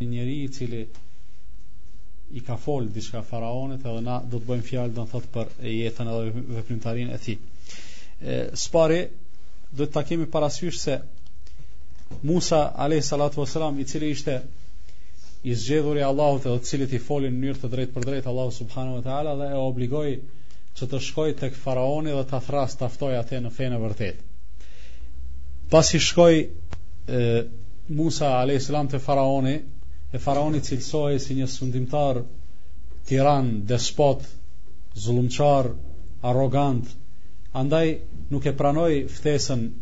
një njeri i cili i ka fol diçka faraonit edhe na do të bëjmë fjalë do të thotë për jetën edhe veprimtarinë e tij. E s'pari do të takimi parasysh se Musa alayhi salatu wasalam i cili ishte i zgjedhur i Allahut edhe të cilit i foli në mënyrë të drejtpërdrejtë Allahu subhanahu wa taala dhe e obligoi që të shkojë tek faraoni dhe ta thërras ta ftojë atë në fenë e vërtetë. Pasi shkoi Musa alayhis salam te faraoni, e faraoni cilësohej si një sundimtar tiran, despot, zullumqar, arrogant, andaj nuk e pranoi ftesën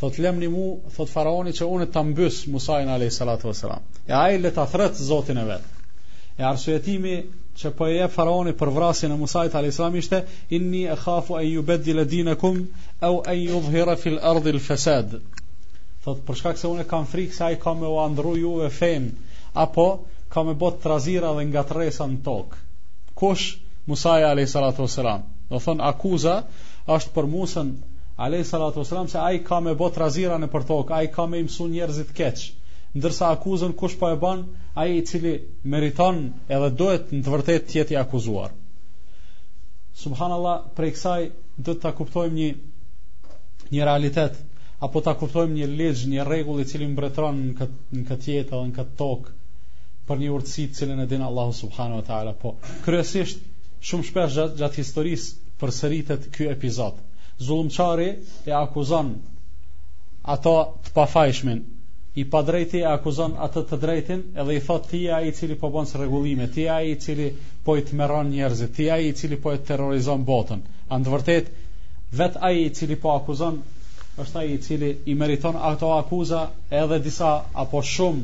Thot lemni mu, thot faraoni që unë ta mbys Musajn alayhi salatu wasalam. E ai le ta thërret Zotin e vet. E arsyetimi që po e jep faraoni për vrasjen e Musait alayhi salam ishte inni akhafu an yubaddila dinakum aw an yuzhira fil ard al fasad. Thot për shkak se unë kam frikë se ai ka me ua ndrru juve fenë apo ka me bot trazira dhe ngatërresa në tokë. Kush Musai alayhi salatu wasalam. Do thon akuza është për Musën alayhi salatu wasalam se ai ka me bot trazira nëpër tokë, ai ka me i msu njerëzit keq. Ndërsa akuzën kush po e bën, ai i cili meriton edhe duhet në të vërtetë të jetë i akuzuar. Subhanallahu, prej kësaj do ta kuptojmë një një realitet apo ta kuptojmë një ligj, një rregull i cili mbretëron në këtë në këtë jetë dhe në këtë tokë për një urtësi të cilën e din Allahu subhanahu wa taala. Po, kryesisht shumë shpesh gjatë, gjatë historisë përsëritet ky epizod. Zullumçari e akuzon ato të pafajshmin, i padrejti e akuzon atë të drejtin edhe i thot ti ai i cili po bën çrregullime, ti je ai i cili po i tmerron njerëzit, ti ai i cili po e terrorizon botën. A në të vërtet vet ai i cili po akuzon është ai i cili i meriton ato akuza edhe disa apo shumë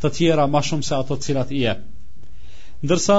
të tjera më shumë se ato të cilat i jep. Ndërsa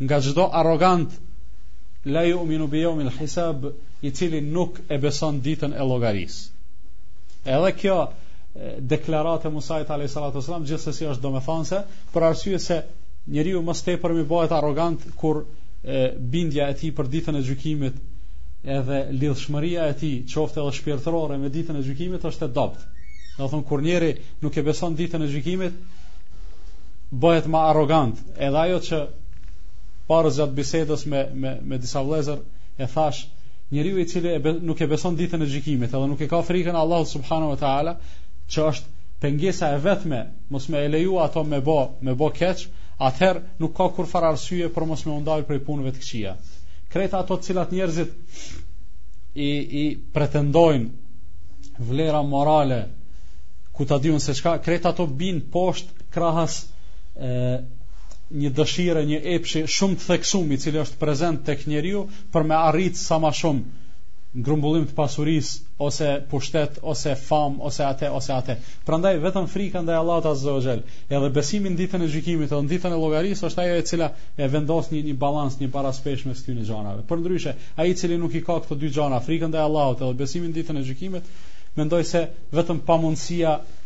Nga çdo arrogant la yu'minu bi yawmil hisab, i cili nuk e beson ditën e llogarisë. Edhe kjo deklaratë e Musait alayhis salatu wasalam gjithsesi është domethënëse, për arsye se njeriu më tepër bëhet arrogant kur e, bindja e tij për ditën e gjykimit edhe lidhshmëria e tij, qoftë edhe shpirtërore me ditën e gjykimit është e dobët. Do thonë kur njeri nuk e beson ditën e gjykimit, bëhet më arrogant, Edhe ajo që parëz gjatë bisedës me me me disa vëllezër e thash, njeriu i cili e be, nuk e beson ditën e gjykimit, edhe nuk e ka frikën Allahut subhanahu wa taala, që është pengesa e vetme, mos me e leju atë me bo, me bo keq, atëherë nuk ka kurfar arsye për mos me u ndal prej punëve të këqija. Krejt ato të cilat njerëzit i i pretendojnë vlera morale ku ta di un se çka, krejt ato bin poshtë krahas një dëshire, një epshi shumë të theksum i cili është prezent tek njeriu për me arrit sa ma shumë në grumbullim të pasuris ose pushtet, ose fam, ose ate, ose ate. Prandaj, vetëm frika ndaj Allahut azze ve xhel, edhe besimi në ditën e gjykimit, edhe në ditën e llogaris, është ajo e cila e vendos një, një balans, një baraspeshë mes gjanave. Përndryshe, ai i cili nuk i ka këto dy gjana, frikën ndaj Allahut edhe besimin në ditën e gjykimit, mendoj se vetëm pamundësia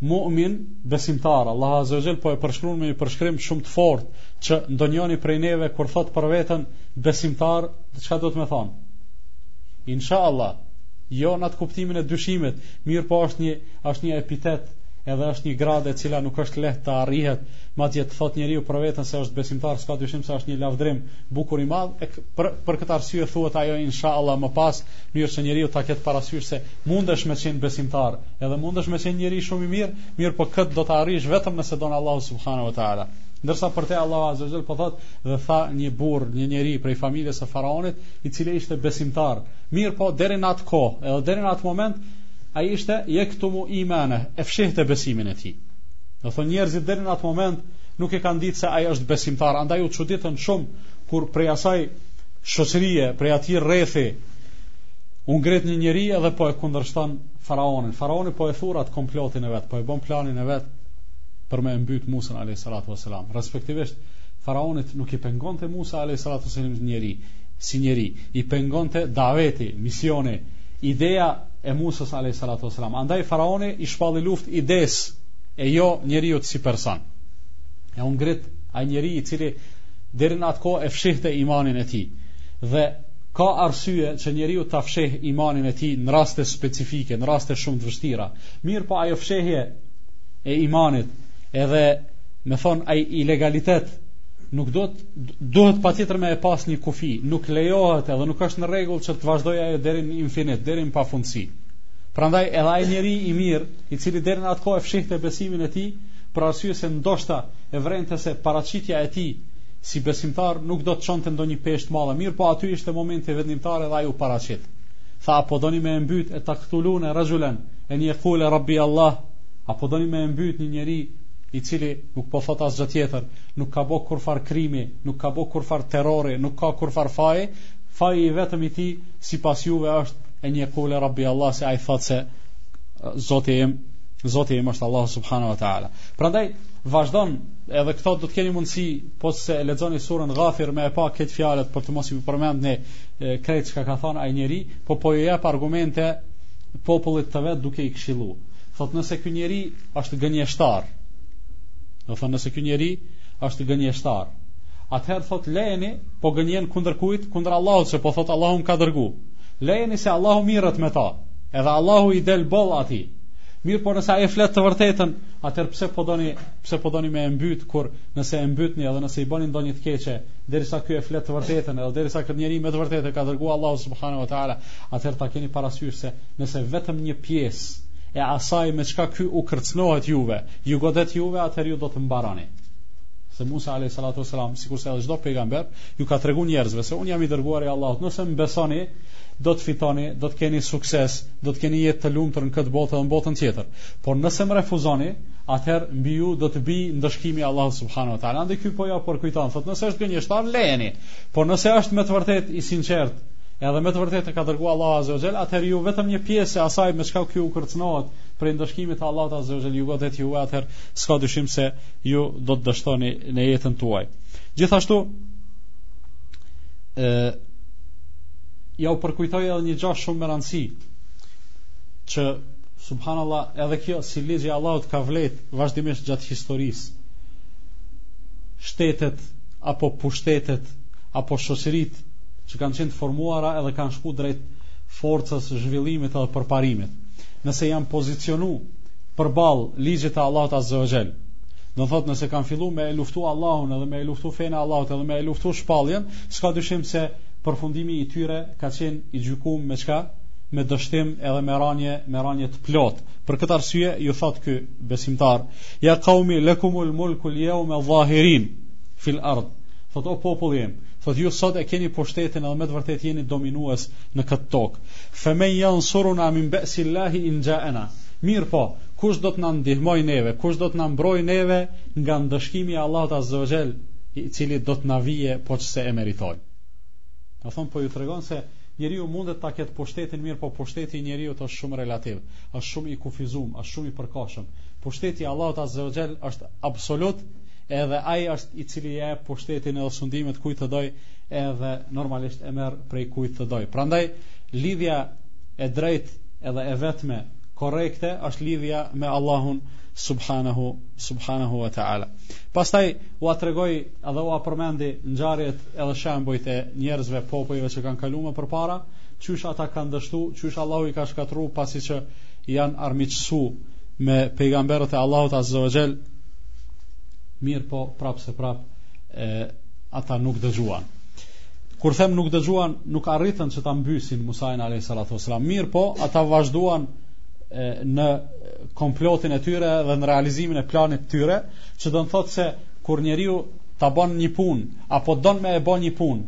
mu'min besimtar. Allahu azza wa jall po e përshkruan me një përshkrim shumë të fortë që ndonjëri prej neve kur thot për veten besimtar, çka do të me thonë? Inshallah, jo në atë kuptimin e dyshimit, mirëpo është një është një epitet edhe është një gradë e cila nuk është lehtë të arrihet, madje të thotë njeriu për veten se është besimtar, s'ka dyshim se është një lavdrim bukur i madh, për për këtë arsye thuhet ajo inshallah më pas, mirë se njeriu ta ketë parasysh se mundesh me qenë besimtar, Edhe mundesh me qenë njeri shumë i mirë, mirëpo këtë do ta arrish vetëm nëse don Allahu subhanahu wa taala. Ndërsa për te Allahu azza jall po thot dhe tha një burr, një njeri prej familjes së faraonit, i cili ishte besimtar. Mirëpo deri në atë kohë, edhe deri në atë moment ai ishte yektumu imane, e fshehte besimin e tij. Do thon njerëzit deri në atë moment nuk e kanë ditë se ai është besimtar, andaj u çuditën shumë kur prej asaj shoqërie, prej atij rrethi u ngrit një njeri edhe po e kundërshton Faraonin. Faraoni po e thurr atë komplotin e vet, po e bën planin e vet për me e mbyt Musën alayhis salatu wassalam. Respektivisht faraonit nuk i pengonte Musa alayhis salatu wassalam si njeri, si njeri, i pengonte daveti, misioni, ideja e Musës alayhis salatu wassalam. Andaj faraoni i shpalli luftë idesë e jo njeriut si person. E u ngrit ai njeri i cili deri në atë kohë e fshihte imanin e tij. Dhe ka arsye që njeriu ta fsheh imanin e tij në raste specifike, në raste shumë të vështira. Mirëpo ajo fshehje e imanit edhe me thon ai ilegalitet nuk do të duhet patjetër me e pas një kufi, nuk lejohet edhe nuk është në rregull që të vazhdojë ajo deri në infinit, deri në pafundësi. Prandaj edhe ai njeri i mirë, i cili deri në atë kohë e fshihte besimin e tij, për arsye se ndoshta e vrente se paraqitja e tij si besimtar nuk do të çonte ndonjë peshë të madhe. Mirëpo aty ishte momenti vendimtar dhe ai u paraqit. Tha, apo doni me e mbyt e tektulune rexhulen en jekule rabbijallah, apo doni me e mbyt një njeri i cili nuk po thot asgjë tjetër, nuk ka bë kurfar krimi, nuk ka bë kurfar terrori, nuk ka kurfar faji, faji i vetëm i tij sipas juve është en jekule rabbijallah se ai thot se Zoti im, Zoti im është Allahu subhanahu wa taala. Prandaj vazhdon Edhe këto do të keni mundësi po se e lexoni surën Ghafir me e pa këtë fjalët për të mos i përmend ne krejt çka ka thënë ai njeri, po po ju jep argumente popullit të vet duke i këshillu. Thot nëse ky njeri është gënjeshtar. Do thonë nëse ky njeri është gënjeshtar. Atëherë thot lejeni, po gënjen kundër kujt? Kundër Allahut, se po thot Allahu më ka dërgu. Lejeni se Allahu mirret me ta. Edhe Allahu i del boll atij. Mirëpo nëse ai flet të vërtetën, atëherë pse po doni pse po doni me e mbyt kur nëse e mbytni edhe nëse i bëni ndonjë të keqe derisa ky e flet të vërtetën edhe derisa këtë njeri me të vërtetë ka dërguar Allahu subhanahu wa taala atëherë ta keni parasysh se nëse vetëm një pjesë e asaj me çka ky u kërcënohet juve ju godet juve atëherë ju do të mbaroni se Musa alayhi salatu wasalam sikurse edhe çdo pejgamber ju ka treguar njerëzve se un jam i dërguar i Allahut nëse më besoni do të fitoni, do të keni sukses, do të keni jetë të lumtur në këtë botë dhe në botën tjetër. Por nëse më refuzoni, atëherë mbi ju do të bijë ndëshkimi i Allahut subhanahu wa taala. Andaj ky po jau përkujton, thotë nëse është gënjeshtar lejeni, por nëse është me të vërtetë i sinqert, edhe me të vërtetë e ka dërguar Allahu azza wa jall, atëherë ju vetëm një pjesë e asaj me çka ky u kërcënohet prej ndëshkimit të Allahut azza wa jall, ju godet ju atëherë s'ka dyshim se ju do të dështoni në jetën tuaj. Gjithashtu ë jau përkujtoi edhe një gjë shumë me rëndësi që Subhanallah, edhe kjo si ligj i Allahut ka vlejt vazhdimisht gjatë historisë. Shtetet apo pushtetet apo shoqëritë që kanë qenë të formuara edhe kanë shku drejt forcës zhvillimit edhe përparimit. Nëse janë pozicionu përballë ligjit të Allahut Azza wa Jall, do thot nëse kanë fillu me e luftu Allahun edhe me e luftu fenë e Allahut edhe me e luftu shpaljen, s'ka dyshim se përfundimi i tyre ka qenë i gjykum me çka me dështim edhe me ranje, me ranje të plot. Për këtë arsye ju thot ky besimtar: "Ya ja qaumi lakumul mulku al-yawma zahirin fil ard." Thot o populli im, thot ju sot e keni pushtetin edhe me të vërtetë jeni dominues në këtë tokë. Fa men yansuruna min ba'si Allahi in ja'ana. Mirëpo, kush do të na ndihmojë neve, kush do të na mbrojë neve nga ndëshkimi i Allahut Azza wa Jall, i cili do të na vije po qe se e meritojmë. Do thon po ju tregon se Njeriu mundet ta ketë pushtetin mirëpo pushteti i njeriut është shumë relativ, është shumë i kufizum, është shumë i përkohshëm. Pushteti i Allahut Azza wa Jall është absolut, edhe ai është i cili ia jep pushtetin edhe sundimet kujt të dojë, edhe normalisht e merr prej kujt të dojë. Prandaj lidhja e drejtë edhe e vetme korrekte është lidhja me Allahun subhanahu wa taala. Pastaj ua tregoi edhe ua përmendi ngjarjet edhe shembujt e njerëzve, popujve që kanë kaluar më përpara, qysh ata kanë dështu, qysh Allahu i ka shkatërruar pasi që janë armiqësu me pejgamberët e Allahut Azza wa Jall. Mirëpo, prapë se prapë, e, ata nuk dëgjuan. Kur them nuk dëgjuan, nuk arritën që ta mbysin Musain alejhi salatu selam. Mirëpo, ata vazhduan e, në komplotin e tyre dhe në realizimin e planit të tyre, që domethënë se kur njeriu ta bën një punë apo don me e bë një punë,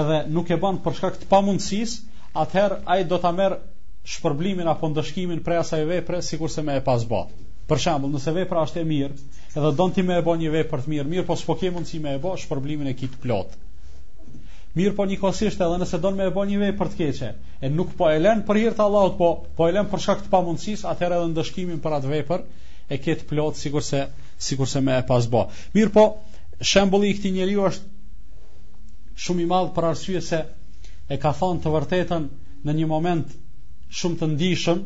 edhe nuk e ban për shkak të pamundësisë, atëherë ai do ta merr shpërblimin apo ndëshkimin prej asaj vepre sikurse me e pas bë. Për shembull, nëse vepra është e mirë, edhe don ti me e bë një vepër të mirë, mirëpo s'po ke mundësi me e bë, shpërblimin e ki t'plotë. Mirëpo njëkohësisht edhe nëse don me e bë një vepër të keqe, e nuk po e lën për hir të Allahut, po po e lën për shkak të pamundësisë, atëherë edhe ndëshkimin për atë vepër e ki t'plotë sikurse sikurse me e pas bë. Mirë po, Shembulli i këtij njeriu është shumë i madh për arsye se e ka thonë të vërtetën në një moment shumë të ndieshëm,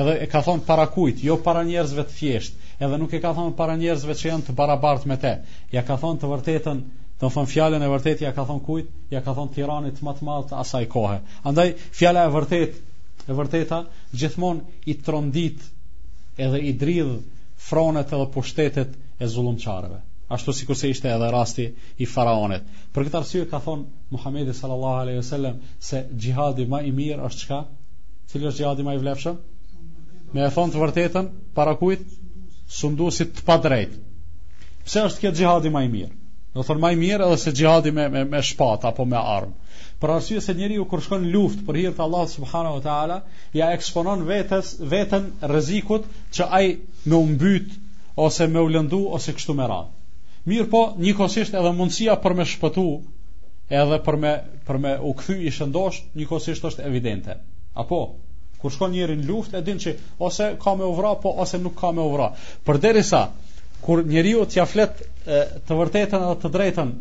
edhe e ka thonë para kujt, jo para njerëzve të thjeshtë, edhe nuk e ka thonë para njerëzve që janë të barabartë me te. Ia ka thonë të vërtetën, domethonë fjalën e vërtetë, ia ka thonë kujt, ia ka thonë tiranit më të madh të asaj kohe. Andaj, fjala e vërtetë, e vërteta, gjithmonë i trondit edhe i dridh fronet edhe pushtetet e zullumqarëve. ashtu sikurse ishte edhe rasti i faraonit. Për këtë arsye ka thonë Muhamedi sallallahu alaihi wasallam se xhihadi ma i mirë është çka? Cili është xhihadi ma i vlefshëm? Me e thonë të vërtetën para kujt? Sunduesit të padrejtë. Pse është kjo xhihadi ma i mirë? Domethonë më i mirë edhe se xhihadi me me, me shpatë apo me armë. Për arsye se njeriu kur shkon në luftë për hir të Allahut subhanahu wa taala, ia eksponon veten rrezikut që ai me u mbyt ose me u lëndu ose kështu me radhë. Mirëpo, njëkohësisht edhe mundësia për me shpëtu, edhe për me për me u kthy i shëndoshë, njëkohësisht është evidente. Apo kur shkon njeri në luftë, e din që ose ka me u vra, po ose nuk ka me u vra. Përderisa kur njeriu t'ia flet e, të vërtetën dhe të drejtën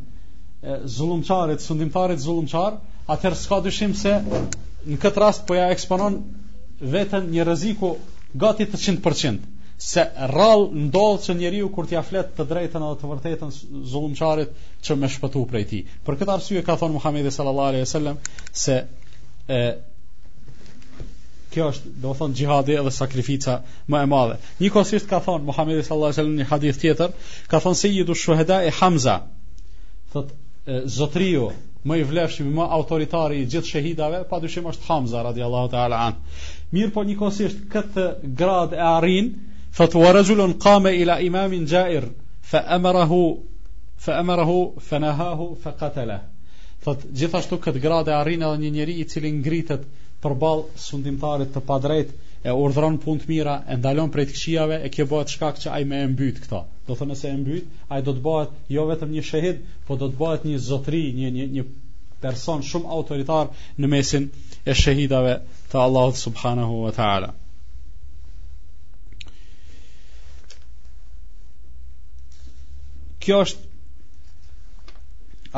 zullumqarit, sundimtarit zullumqar, atëherë s'ka dyshim se në këtë rast po ia eksponon veten një rreziku gati të 100%. se rrallë ndodh që njeriu kur t'ia flet të drejtën edhe të vërtetën zullumçarit që me shpëtu prej tij. Për këtë arsye ka thonë Muhammedi sallallahu alaihi sallam se e, kjo është domethonë gjihadi edhe sakrifica më e madhe. Njëkohësisht ka thonë Muhammedi sallallahu alaihi sallam një hadith tjetër, ka thonë sejjidu shuhedai Hamza, thot, e, zotriu më i vlefshmi, më autoritari i gjithë shahidave, pa dyshim është Hamza radiallahu ta'ala anë. Mirëpo njëkohësisht këtë gradë e arrin thot wa rajulun qama ila imamin jair fa amarahu fa amarahu fa nahahu fa qatala thot gjithashtu këtë gradë e arrin edhe një njeri i cili ngritet përball sundimtarit të padrejtë e urdhron punë të mira e ndalon prej të këqijave e kjo bohet shkak që ai me e mbyt këto domethonë nëse e mbyt ai do të bohet jo vetëm një shehid po do të bohet një zotri një një një person shumë autoritar në mesin e shehidave të Allahut subhanahu wa taala. Kjo është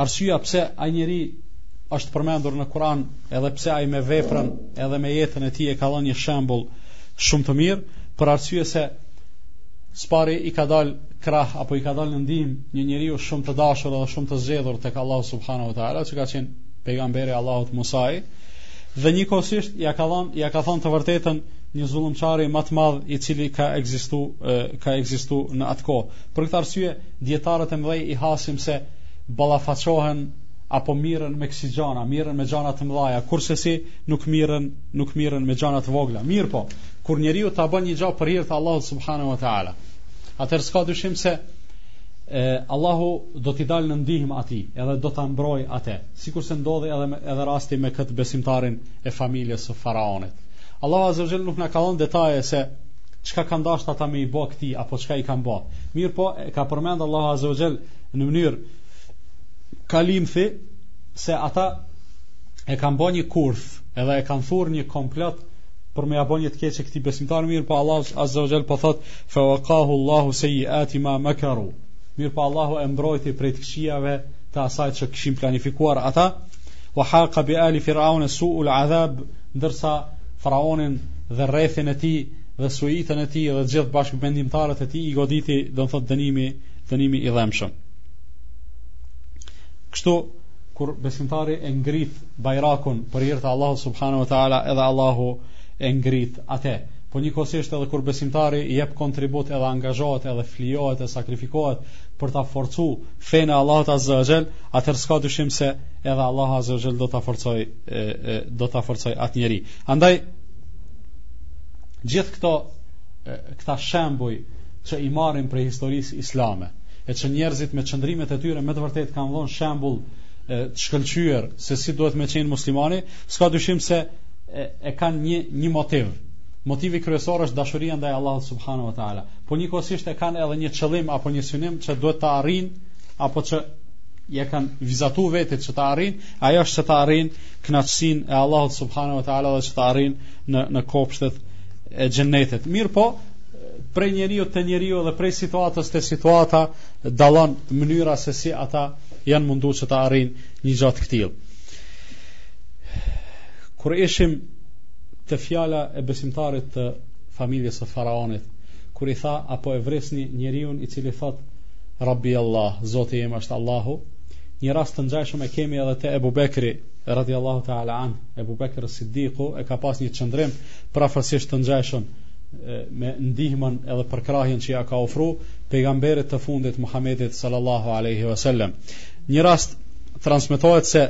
arsyeja pse ai njeri është përmendur në Kur'an, edhe pse ai me veprën, edhe me jetën e tij e ka dhënë një shembull shumë të mirë, për arsye se së pari i ka dal krah apo i ka dal në ndihmë një njeriu shumë të dashur dhe shumë të zgjedhur tek Allahu subhanahu wa taala, që ka qenë pejgamberi i Allahut Musai dhe njëkohësisht ja ka dhënë ja ka thënë të vërtetën një zullumçari ma të madh i cili ka ekzistu ka ekzistu në atë kohë. Për këtë arsye dietarët e mëdhej i hasim se ballafaqohen apo mirren me kësi gjana, mirren me gjana të mëdhaja, kurrsesi nuk mirren, nuk mirren me gjana të vogla. Mirëpo, kur njeriu ta bën një gja për hir të Allahut subhanahu wa taala, atëherë s'ka dyshim se e Allahu do t'i dalë në ndihmë atij, edhe do ta mbrojë atë, sikurse ndodhi edhe me, edhe rasti me këtë besimtarin e familjes së faraonit. Allahu azza wajel nuk na ka dhënë detaje se çka kanë dashur ata me i bo këtij apo çka i kanë bo. Mirëpo, e ka përmend Allahu azza wajel në mënyrë kalimthi se ata e kanë bën një kurth, edhe e kanë thurë një komplot për me ja bën një të keqe këtij besimtarit, mirëpo Allahu azza wajel po thotë Fa waqahu Allahu seyyiati ma makaru. Mirëpo Allahu e mbrojti prej të këqijave të asaj që kishin planifikuar ata. Wa haqa bi ali fir'aun su'ul adhab, ndërsa faraonin dhe rrethin e tij dhe suitën e tij dhe të gjithë bashkëmendimtarët e tij i goditi, do të thotë dënimi, dënimi i dhimbshëm. Kështu kur besimtari e ngrit bajrakun për hir të Allahut subhanahu wa taala, edhe Allahu e ngrit atë. Po njëkohësisht edhe kur besimtari jep kontribut edhe angazhohet edhe flijohet e sakrifikohet për ta forcu fenë e Allahut Azza wa Jall, atëherë s'ka dyshim se edhe Allahu Azza wa Jall do ta forcojë do ta forcojë atë njeri. Andaj gjithë këto këta shembuj që i marrin prej historisë islame e që njerëzit me qëndrimet e tyre me të vërtetë kanë dhënë shembull të shkëlqyeshëm se si duhet me qenë muslimani, s'ka dyshim se e, e kanë një një motiv. Motivi kryesor është dashuria ndaj Allahut subhanahu wa taala. Po njëkohësisht e kanë edhe një qëllim apo një synim që duhet të arrijnë apo që ia kanë vizatu vetit që të arrijnë, ajo është që të arrijnë kënaqësinë e Allahut subhanahu wa taala dhe që të arrijnë në në kopshtet e xhennetit. Mirëpo, prej njeriu te njeriu dhe prej situatës te situata dallon mënyra se si ata janë munduar që të arrijnë një gjë të këtillë. Kur ishim te fjala e besimtarit të familjes së faraonit, kur i tha a po e vrisni njeriun i cili thotë Rabbi Allah, Zoti im është Allahu, një rast të ngjashëm e kemi edhe te Ebu Bekri radhiyallahu ta'ala anh, Ebu Bekri Siddiku e ka pas një qëndrim prafërsisht të ngjashëm me ndihmën edhe përkrahjen që ia ka ofru pejgamberit të fundit Muhammedit sallallahu alaihi wasallam. Një rast transmetohet se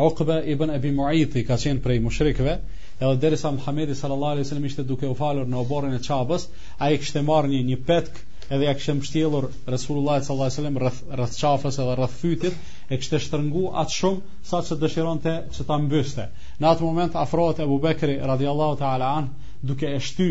Uqba ibn Abi Mu'ayt ka qenë prej mushrikëve, edhe derisa Muhamedi sallallahu alaihi wasallam ishte duke u falur në oborrin e Qabes, ai kishte marrë një një petk edhe ia kishte mbështjellur Resulullah sallallahu alaihi wasallam rreth rreth qafës edhe rreth fytit, e kishte shtrëngu aq shumë saqë dëshironte që ta mbyste. Në atë moment afrohet Abu Bekri radhiyallahu ta'ala anh duke e shty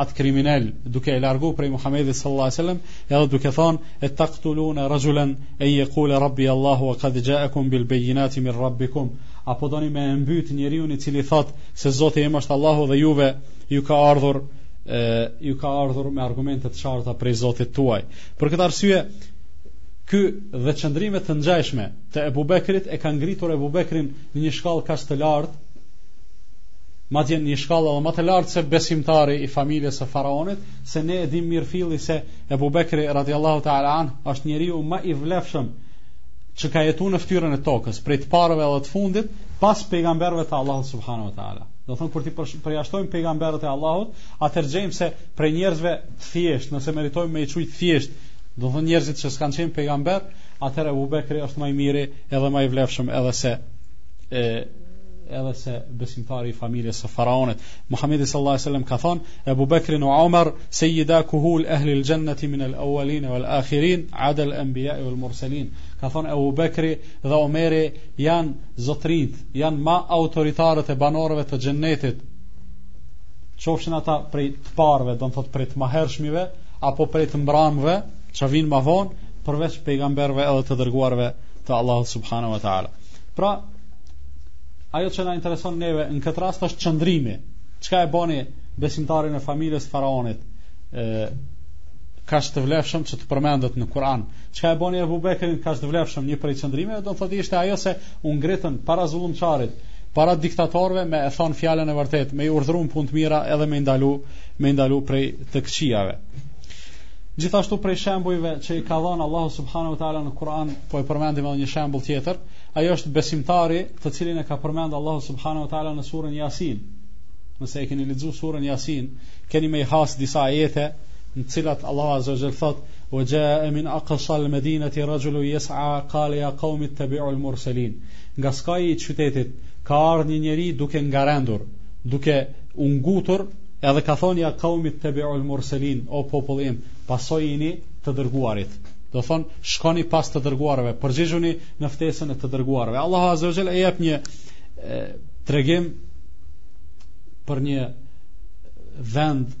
atë kriminal duke e largu prej Muhamedit sallallahu alaihi wasallam edhe duke thonë etaqtuluna rajulan En jekule rabbi Allahu wa kad xhaekum bil bejinati mir rabbikum A po doni me mbyt njeriun i cili thotë se zoti im është Allahu dhe juve ju ka ardhur e, ju ka ardhur me argumente të qarta prej zotit tuaj Për këtë arsye ky dhe qëndrime të ngjashme të Ebu Bekrit e kanë ngritur Ebu Bekrin në një shkallë kaq të lartë, madje në një shkallë edhe më të lartë se besimtari i familjes së faraonit, se ne e dimë mirëfilli se Ebu Bekri radiallahu ta'ala anh është njeriu ma i vlefshëm që ka jetu në ftyrën e tokës prej të parëve dhe të fundit pas pejgamberve të Allahut subhanahu wa ta'ala do thonë kur t'i përjashtojmë pejgamberët e Allahut atër gjejmë se prej njerëzve të thjeshtë nëse meritojmë me i qujt të thjeshtë do thonë njerëzit që s'kanë qenë pejgamber atër Ebu Bekri është ma i miri edhe ma i vlefshëm edhe se e, edhe se besimtari i familjes së faraonit Muhamedi sallallahu alaihi wasallam ka thënë Ebu Bekri dhe Omer Sejida kuhul ehlil gjenneti min el awaline vel akhirin, adel enbijae vel murselin. Ka thonë Ebu Bekri dhe Omeri janë zotrinjt, janë ma autoritarët e banorëve të xhennetit. Qofshin ata prej të parve, do në thotë prej të mahershmive, apo prej të mbramëve, që vinë ma vonë, përveç pejgamberve edhe të dërguarve të Allahut subhanahu wa taala. Pra, ajo që na intereson neve në këtë rast është qëndrimi. Çka e bani besimtarin e familjes së faraonit kaq të vlefshëm që të përmendet në Kur'an. Çka e bani Abu Bekrin kaq të vlefshëm një prej qëndrimeve, do të thotë ishte ajo se u ngritën para zullumçarit, para diktatorëve me e thon fjalën e vërtetë, me i urdhëru për punë të mira edhe me i ndalu, me i ndalu prej të këqijave. Gjithashtu prej shembujve që i ka dhënë Allahu subhanahu wa taala në Kur'an, po e përmendim edhe një shembull tjetër, ajo është besimtari, të cilin e ka përmend Allahu subhanahu wa taala në surën Yasin, nëse e keni lexuar surën Yasin, keni me has disa ajete në të cilat Allahu Azza wa Jall thot: "Wa ja'a min aqsa al-madinati rajulun yas'a qala ya qaumi ittabi'u al-mursalin." Nga skaji i qytetit ka ardhur një njeri duke ngarendur, duke u ngutur, edhe ka thonë ya qaumi ittabi'u al-mursalin, o populli im, pasojini të dërguarit. Do thon, shkoni pas të dërguarve, përgjigjuni në ftesën e të dërguarve. Allahu Azza wa Jall e jep një tregim për një vend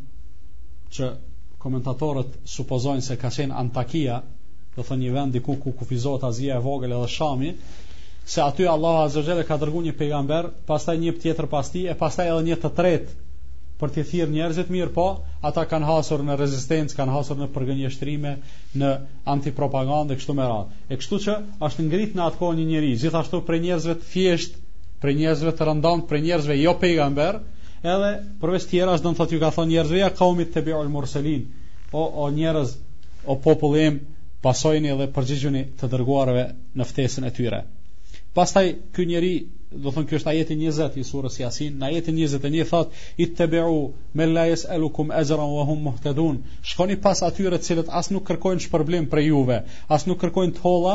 që komentatorët supozojnë se ka qenë Antakia, do thonë një vend diku ku kufizohet Azia e Vogël edhe Shami, se aty Allahu Azza wa ka dërguar një pejgamber, pastaj një tjetër pas tij e pastaj edhe një të tretë për të thirr njerëzit mirëpo ata kanë hasur në rezistencë, kanë hasur në përgënjeshtrime, në antipropagandë kështu me radhë. E kështu që është ngrit në atë kohë një njeri, gjithashtu prej njerëzve të thjesht prej njerëzve të rëndomt, prej njerëzve jo pejgamber, edhe përveç tjerash do të thotë ju ka thonë njerëzve ja kaumi ittabi'u al-murselin, o o njerëz, o populli im, pasojini dhe përgjigjuni të dërguarve në ftesën e tyre. Pastaj ky njeri, do thonë ky është ajeti 20 i surës Yasin, në ajetin 21 thotë ittabi'u men la yas'alukum ajran wa hum muhtadun. Shkoni pas atyre të cilët as nuk kërkojnë shpërblim prej juve, as nuk kërkojnë të holla,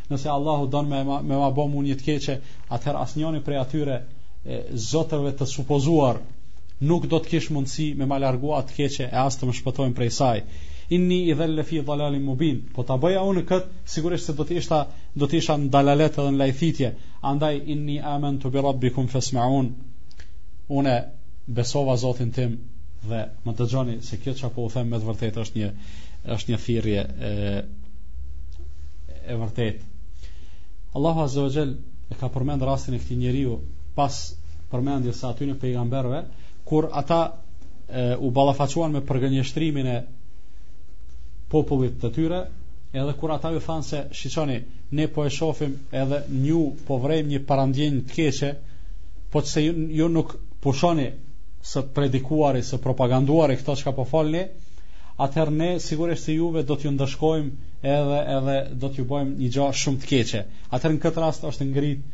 Nëse Allahu don me ma, me ma bo mu një të keqe, atëherë asnjëri prej atyre e, zotëve të supozuar nuk do të kish mundësi me ma largu atë keqe e as të më shpëtojnë prej saj. Inni idhen le fi dhalalin mubin, po ta bëja unë këtë, sigurisht se do të ishta, do të isha në dalalet edhe në lajthitje. Andaj, inni amentu birabbikum fesmeun, une besova zotin tim dhe më dëgjoni se kjo që po u them me të vërtet është një, është një thirje e, e vërtetë. Allahu Azza wa Jall e ka përmend rastin e këtij njeriu pas përmendjes së atyne pejgamberëve kur ata e, u ballafaquan me përgënjeshtrimin e popullit të tyre, edhe kur ata ju thanë se shiqoni, ne po e shofim edhe nju po vrejmë një parandjenjë të keqe, po që se ju, ju nuk pushoni së predikuari, së propaganduari këto që ka po folni, atëherë ne sigurisht se juve do t'ju ndëshkojmë edhe edhe do t'ju bëjmë një gjë shumë të keqe. Atëherë në këtë rast është ngrit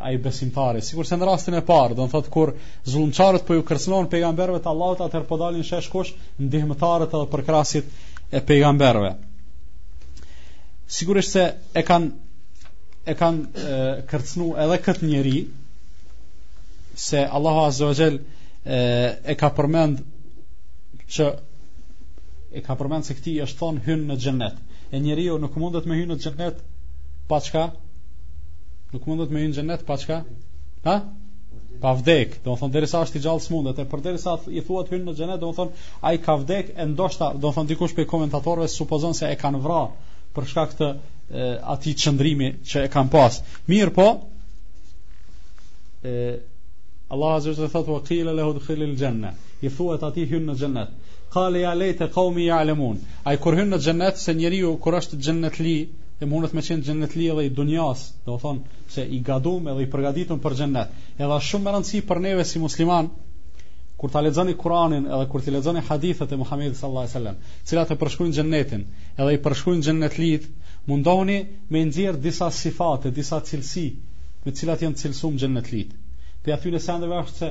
ai besimtari. Sikurse në rastin e parë, do të thotë kur zullumçarët po ju kërcënohen pejgamberëve të Allahut, atëherë po dalin n'shesh kush? Ndihmëtarët edhe përkrahësit e pejgamberëve. Sigurisht se e kanë e kanë kërcënu edhe këtë njeri se Allahu Azza wa Jell e, e ka përmend që e ka përmend se këti është thonë hyn në xhennet. E njeriu nuk mundet me hyn në xhennet pa çka? Nuk mundet me hyn në xhennet pa çka? Ha? Pa vdek, domethënë derisa është i gjallë s'mundet, e përderisa i thuhet hyn në xhennet, domethënë ai ka vdek e ndoshta, domethënë dikush prej komentatorëve supozon se e kanë vra për shkak të atij qëndrimi që e ka pas. Mirëpo, e Allahu azza wa jalla thotë wa qila lahu dkhilil janna. I thuhet atij hyn në xhennet. Kale ja lejte kaumi ja'lemun. Ai kur hyn në xhennet, se njeriu kur është xhennetli, e mundet me qenë xhennetli edhe n'dunja, domethënë, se i gatum edhe i përgaditun për xhennet. Edhe shumë me rëndësi për neve si muslimanë, kur ta lexoni Kur'anin edhe kur t'i lexoni hadithet e Muhamedit sallallahu alaihi wasallam, të cilat e përshkruajnë xhennetin, edhe i përshkruajnë xhennetlitë, mundohuni me nxjerr disa sifate, disa cilësi me të cilat janë cilësuar xhennetlitë. Prej atyne sendeve është se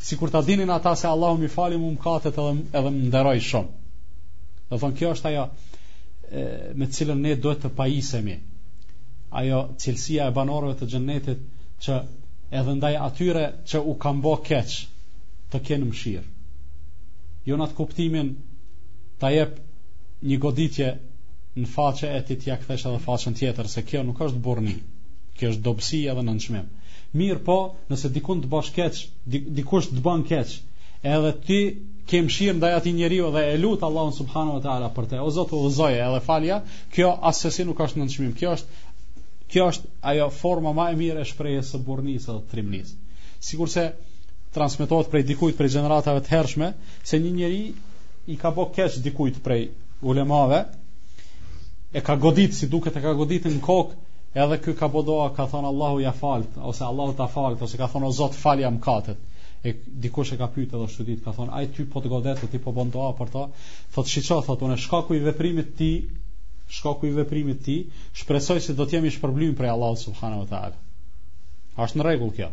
Sikur ta dinin ata se Allahu m'i fali mu mëkatet edhe edhe më nderoi shumë. Domethënë kjo është ajo e, me të cilën ne duhet të pajisemi. Ajo cilësia e banorëve të xhennetit që edhe ndaj atyre që u kanë bë keq të kenë mëshirë. Jo në atë kuptimin ta jep një goditje në faqe e ti t'ia kthesh edhe faqen tjetër, se kjo nuk është burrni, kjo është dobësi edhe nënçmim. Mirëpo, nëse dikush të ban keq, dikush të bën keq, edhe ti ke mëshirë ndaj atij njeriu dhe e lut Allahun subhanahu wa taala për të. O Zot, udhëzoje edhe falja, kjo asesi nuk është nënçmim. Kjo është kjo është ajo forma më e mirë e shprehjes së burrnisë dhe trimnisë. Sikurse transmetohet prej dikujt prej gjeneratave të hershme se një njeri i ka bë keq dikujt prej ulemave e ka godit si duket e ka godit në kokë edhe ky ka bo dua, ka thonë Allahu ja faltë ose Allahu ta faltë, ose ka thonë o Zot falja mëkatet. E dikush e ka pyetur edhe atë ditë, ka thonë ai ty po të godet, ti po bën dua për ta. Thotë shiço, thotë unë shkaku i veprimit ti, shkaku i veprimit ti, shpresoj se do të jemi shpërblyer prej Allahut subhanahu wa taala. A është në rregull kjo?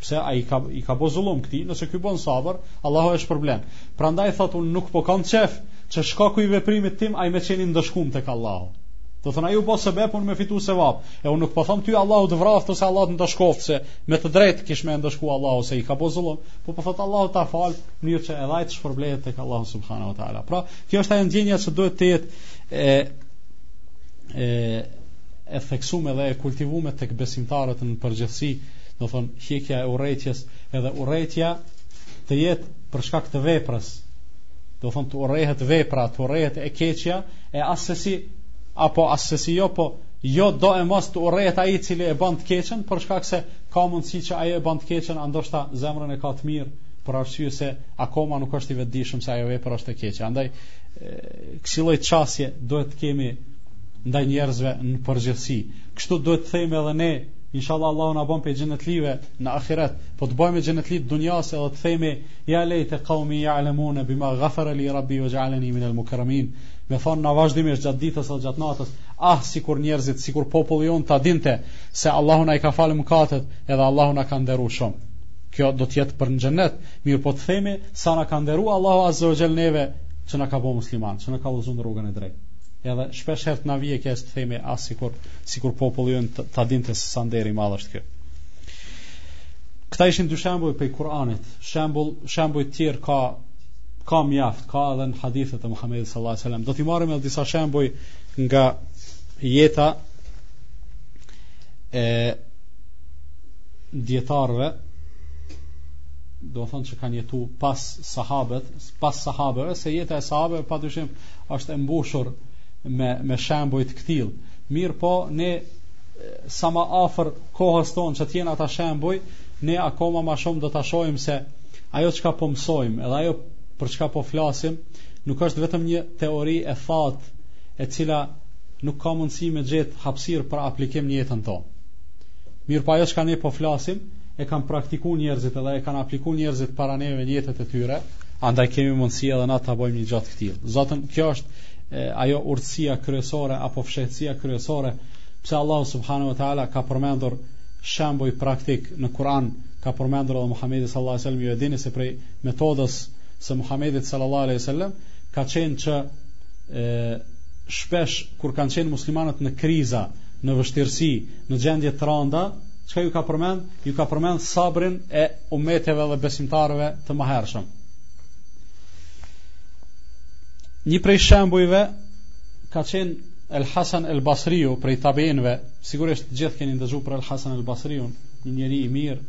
Pse ai ka i ka bëu zullum këtij, nëse ky bën sabër, Allahu e shpërblen. Prandaj thotë unë nuk po kam çef, që shkaku i veprimit tim ai me çenë i ndëshkum tek Allahu. Do thonë ai u bë sebep unë me fitu sevap. E unë nuk po them atij Allahu të vraftë ose Allahu të ndëshkoftë se me të drejtë kish me ndëshku Allahu se i ka bo zullum, po po thot Allahu ta faltë në mënyrë që edhe ai të shpërblehet tek Allahu subhanahu wa taala. Pra, kjo është ajo ndjenja që duhet të jetë e e e theksuar dhe e kultivuar tek besimtarët në përgjithësi, do thon hjekja e urrejtjes, edhe urrejtja të jetë për shkak të veprës. Do thon të urrehet vepra, të urrehet e keqja, e asesi apo asesi jo, po Jo do e mos të urrehet ai i cili e bën të keqen, për shkak se ka mundësi që ai e bën të keqen, e ndoshta zemrën e ka të mirë, për arsye se akoma nuk është i vetëdijshëm se ajo vepër është e keqe. Andaj kësi lloj çasje duhet të kemi ndaj njerëzve në përgjithësi. Kështu duhet të themi edhe ne, inshallah Allahu na bën prej xhenetlive në ahiret. Po të bëjmë xhenetli të dunjas edhe të themi ja lejte qaumi ya'lamuna bima ghafara li rabbi waj'alani min al-mukramin. Me thonë na vazhdimisht gjatë ditës ose gjatë natës, Ah sikur njerëzit, sikur populli jonë ta dinte se Allahu na i ka falë mëkatet, edhe Allahu na ka nderuar shumë. Kjo do të jetë për në xhennet, mirëpo të themi sa na ka nderuar Allahu Azza wa Jall neve që na ka bëu musliman, që na ka udhëzuar në rrugën e drejtë. Edhe shpesh herë të na vije kjo të themi ah sikur sikur populli jonë ta dinte se sa nder i madh është kjo. Këta ishin dy shembuj prej Kur'anit. Shembull, shembuj të tjerë ka ka mjaft, ka edhe në hadithe të Muhamedit sallallahu alajhi wasallam. Do t'i marrim edhe disa shembuj nga jeta e dijetarëve do thonë që kanë jetu pas sahabet pas sahabeve se jeta e sahabeve padyshim është e mbushur me, me shembuj të këtillë mirëpo ne sa ma afër kohës tonë që të jenë ata shembuj ne akoma ma shumë do ta shohim se ajo çka po mësojmë edhe ajo për çka po flasim nuk është vetëm një teori e thatë e cila nuk ka mundësi me gjetë hapsirë për aplikim në jetën tonë. Mirëpo ajo çka ne po flasim, e kanë praktiku njerëzit edhe e kanë apliku njerëzit para neve në jetët e tyre, andaj kemi mundësi edhe na të bëjmë një gjë të këtillë. Do thonë, kjo është e, ajo urtësia kryesore apo fshehtësia kryesore pse Allahu subhanahu wa taala ka përmendur shembuj praktik në Kur'an, ka përmendur edhe Muhamedi sallallahu alaihi wasallam ju e dini se prej metodës së Muhamedit sallallahu alaihi wasallam ka qenë që e, shpesh kur kanë qenë muslimanët në kriza, në vështirësi, në gjendje të rënda, çka ju ka përmendë? Ju ka përmend sabrin e umeteve dhe besimtarëve të mëhershëm. Një prej shembujve ka qenë El Hasan El Basriu prej tabiinve, sigurisht të gjithë keni ndëgju për El Hasan El Basriu, një njeri i mirë,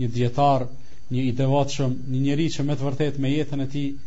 një dijetar, një i devotshëm, një njeri që me të vërtetë me jetën e tij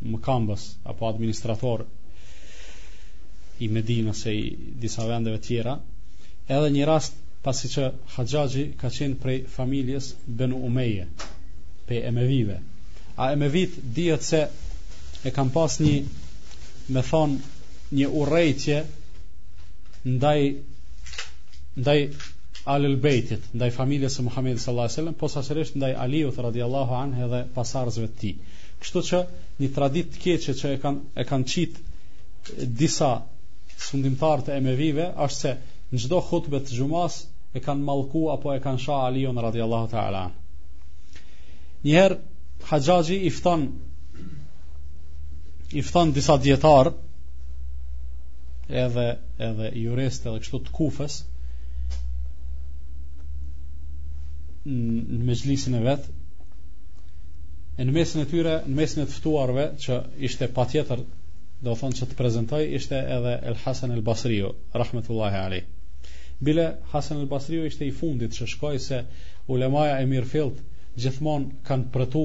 mëkëmbës apo administrator i Medinës e i disa vendeve tjera, edhe një rast pasi që Haxhaxhi ka qenë prej familjes Benu Umeje, prej Emevive. A Emevit dihet se e kanë pas një, me thënë, një urrejtje ndaj, ndaj Ehlul Bejtit, ndaj familjes së Muhammedit sallallahu alaihi wasallam, posaçërisht ndaj Aliut radiallahu anhu dhe pasardhësve të tij. Kështu që një traditë të keqe që e kanë e kanë qit disa sundimtarë të emevive është se në çdo hutbe të xhumasë e kanë mallku apo e kanë sha Aliun radhiyallahu ta'ala. Një herë Haxhaxhi i fton i fton disa dijetarë edhe edhe juristë edhe kështu të Kufës në mexhlisin e vet E në mesin e tyre, në mesin e të ftuarve që ishte patjetër, domethënë që të prezentojë, ishte edhe El Hasan El Basriu, rahmetullahi alejh. Bile, Hasan El Basriu ishte i fundit që shkoi se ulemaja e mirëfilltë, gjithmonë kanë pritu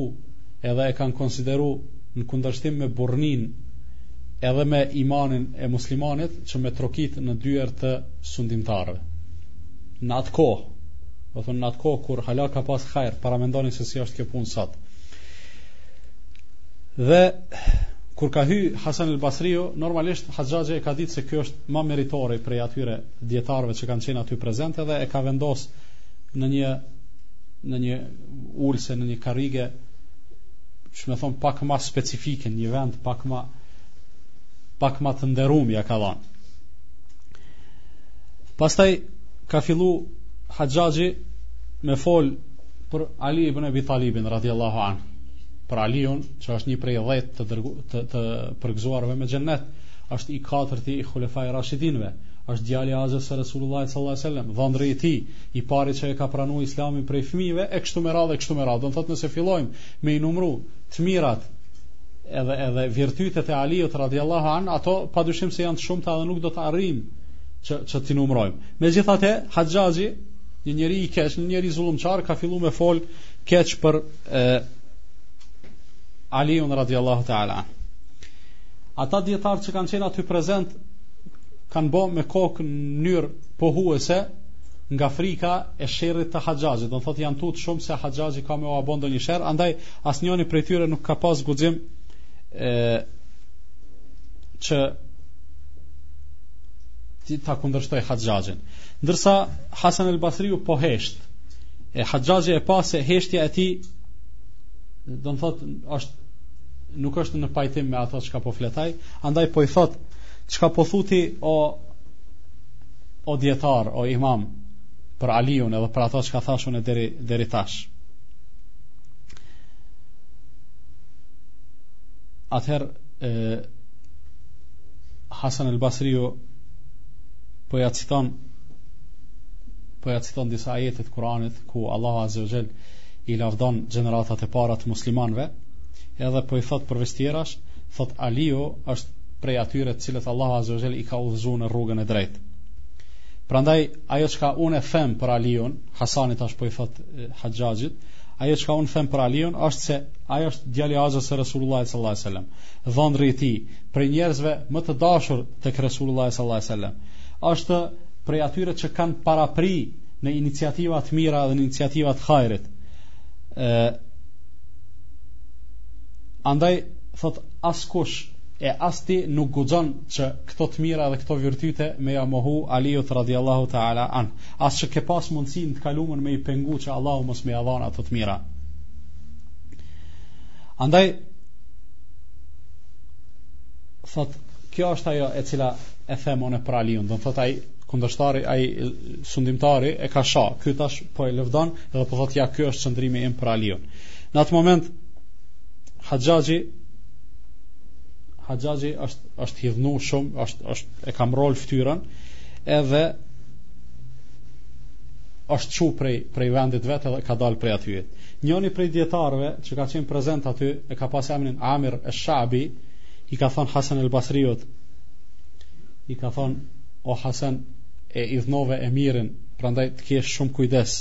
edhe e kanë konsideru në kundërshtim me burrninë edhe me imanin e muslimanit që me trokitë në dyer të sundimtarëve. Në atë kohë, Domethënë në atë kohë kur hala ka pas hajr, paramendoni se si është kjo punë sot. Dhe kur ka hy Hasan el Basriu, normalisht Haxhaxhi e ka ditë se ky është më meritori prej atyre dijetarëve që kanë qenë aty prezentë dhe e ka vendos në një në një ulëse në një karrige domethënë pak më specifike, një vend pak më pak më të nderuar ja ka dhënë. Pastaj ka fillu Haxhaxhi me fol për Ali ibn Abi Talibin radiallahu anhu për Aliun që është një prej dhjetë të, dërgu, të, të përgëzuarve me xhennet është i katërti i hulefai rashidinve është djali i axhës së Resulullah sallallahu alaihi wasallam, dhëndri i tij, i pari që e ka pranuar Islamin prej fëmijëve e kështu me radhë e kështu me radhë. Do të thotë nëse fillojmë me i numëru të mirat edhe edhe virtytet e Aliut radhiyallahu anhu, ato padyshim se janë të shumta dhe nuk do të arrijmë që që ti numrojmë. Megjithatë, Haxhaxhi, një njeri i keq, një njeri zullumqar ka filluar me fol keq për e, Aliun radiallahu ta'ala. Ata dijetarë që kanë qenë aty prezent, kanë bo me kokë në mënyrë pohuese nga frika e sherrit të Haxhaxhit. Domethënë janë tut shumë se Haxhaxhi ka me ua bo ndonjë sherr, andaj asnjëni prej tyre nuk ka pas guxim e, që ti ta kundërshtojë Haxhaxhin. Ndërsa Hasan el Basriu po hesht. E Haxhaxhi e pa se heshtja e tij do të thotë është nuk është në pajtim me ato çka po flet ai, andaj po i thot çka po thu ti o o dijetar, o imam për Aliun edhe për ato çka thash un e deri deri tash. Atëherë Hasan el Basriu po ja citon po ja citon disa ajete të Kuranit ku Allahu Azza wa Jall i lavdon gjeneratat e para të muslimanëve edhe po i thot përveç tjerash thot Aliu është prej atyre të cilët Allahu Azza wa Jall i ka udhëzuar në rrugën e drejtë prandaj ajo çka unë them për Aliun Hasani tash po i thot Haxhaxhit ajo çka unë them për Aliun është se ai është djali i axhës së Resulullah sallallahu alaihi wasallam dhëndri i tij prej njerëzve më të dashur tek Resulullah sallallahu alaihi wasallam. Është prej atyre që kanë parapri në iniciativa të mira dhe në iniciativa të hajrit. Ë andaj thot askush e as ti nuk guxon që këto të mira dhe këto virtyte me ja mohu Aliut radhiyallahu taala anh. As që ke pas mundësinë të kalumën me i pengu që Allahu mos me ia dhon ato të mira. Andaj thot kjo është ajo e cila e them unë për Aliun, do thot ai kundërshtari ai sundimtari e ka sha, ky tash po e lavdon dhe po thot ja ky është qëndrimi im për Aliun. Në atë moment Haxhaxhi Haxhaxhi është është hidhnu shumë, është është e ka mrrol fytyrën edhe është çu prej prej vendit vet dhe ka dalë prej atyhit. Njëri prej dijetarëve që ka qenë prezent aty e ka pas emrin Amir al-Shabi, i ka thon Hasan al-Basriut. I ka thon o Hasan e hidhnove emirin, prandaj të kesh shumë kujdes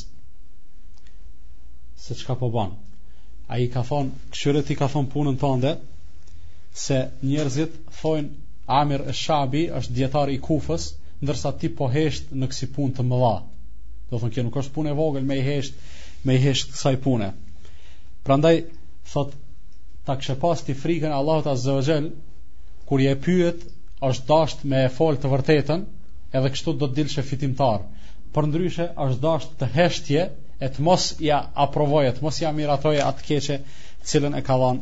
se çka po bën. Ai ka thon, "Kshyre ti ka thon punën tënde se njerëzit thonë Amir al-Shabi është dijetar i Kufës, ndërsa ti po hesht në kësi punë të mëdha." Do thonë kjo nuk është punë e vogël me hesht me i hesht kësaj pune. Prandaj thot ta kishe pas ti frikën e Allahut Azza wa Jall kur je pyet është dasht me e fol të vërtetën edhe kështu do të dilëshe fitimtar përndryshe është dasht të heshtje e të mos ja aprovoje të mos ja miratoje atë të keqe të cilën e ka dhanë,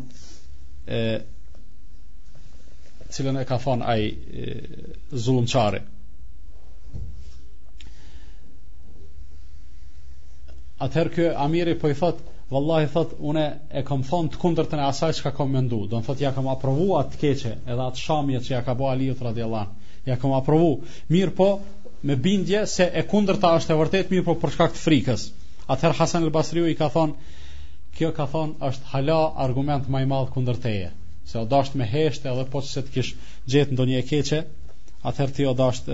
të cilën e ka thon ai zullumqari Atëherë ky Amiri po i thot, vallahi thot, unë e kam thon të kundërtën e asaj çka kam mendu. Do të thot ja kam aprovu atë të keqe, edhe atë shamje që ja ka bë Aliut radhiyallahu anhu. Ja kam aprovu. Mirëpo, me bindje se e kundërta është e vërtetë mirëpo për shkak të frikës. Atëherë Hasan el-Basriu i ka thon, kjo ka thon është hala argument më i madh kundër teje. Se o dasht me hesht edhe po qe se të kish gjetë ndonjë e keqe, atëherë ti o dasht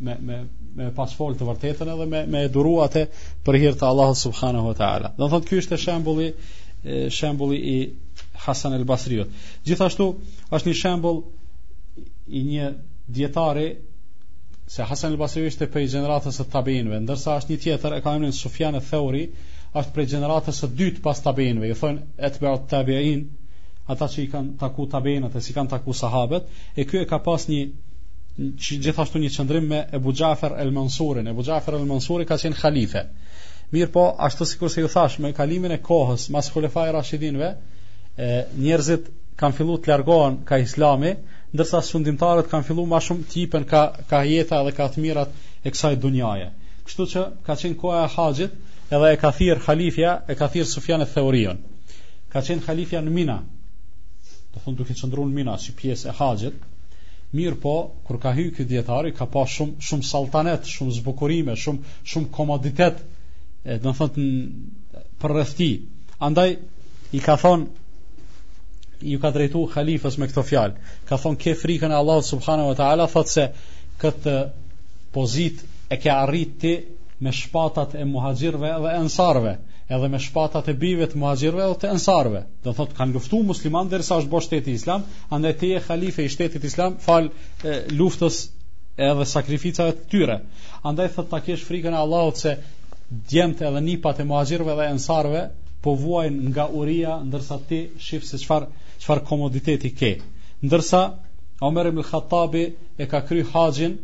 me me me pas fol të vërtetën edhe me me duru atë për hir të Allahut subhanahu wa taala. Do thotë ky ishte shembulli shembulli i Hasan el Basriut. Gjithashtu është një shembull i një dietari se Hasan el Basriu ishte prej gjeneratës së tabeinëve, ndërsa është një tjetër e ka emrin Sufjan el Thauri, është prej gjeneratës së dytë pas tabeinëve, i thonë etbau tabiin, ata që i kanë taku tabeinët e s'i kanë taku sahabët, e ky e ka pas një që gjithashtu një qëndrim me Ebu Gjafer El Mansurin. Ebu Gjafer El Mansuri ka qenë khalife. Mirëpo, ashtu sikurse ju thash, me kalimin e kohës, mas khulefai rashidinëve, e, njerëzit kanë fillu të largohen ka islami, ndërsa sundimtarët kanë fillu ma shumë t'jepen ka, ka jeta dhe ka të mirat e kësaj dunjaje. Kështu që ka qenë koha e haxhit, edhe e ka thirr khalifja, e ka thirr Sufjan eth Theuriun. Ka qenë khalifja në Mina, do të thotë duke qëndru në Mina, si pjesë e haxhit, Mirëpo, kur ka hy ky dijetari, ka pa shumë shum saltanet, shumë zbukurime, shumë shum komoditet, do të thotë përreth tij. Andaj, i ka thonë, ju ka drejtu khalifës me këto fjalë, ka thonë ke frikën e Allahut subhanahu wa ta'ala, thotë se këtë pozitë e ke arrit ti me shpatat e muhaxhirëve dhe ensarëve, edhe me shpatat e bijve të muhaxhirëve dhe të ensarëve. Do thotë, kanë luftu muslimanët derisa është bo shteti islam, Andaj ti je halife i shtetit islam falë, e, luftës edhe sakrificave të tyre. Andaj thot ta kesh frikën e Allahut se djemtë edhe nipat e muhaxhirëve dhe ensarëve po vuajnë nga uria ndërsa ti shif se çfarë çfarë komoditeti ke. Ndërsa Omer ibn Khattabi e ka kry haxhin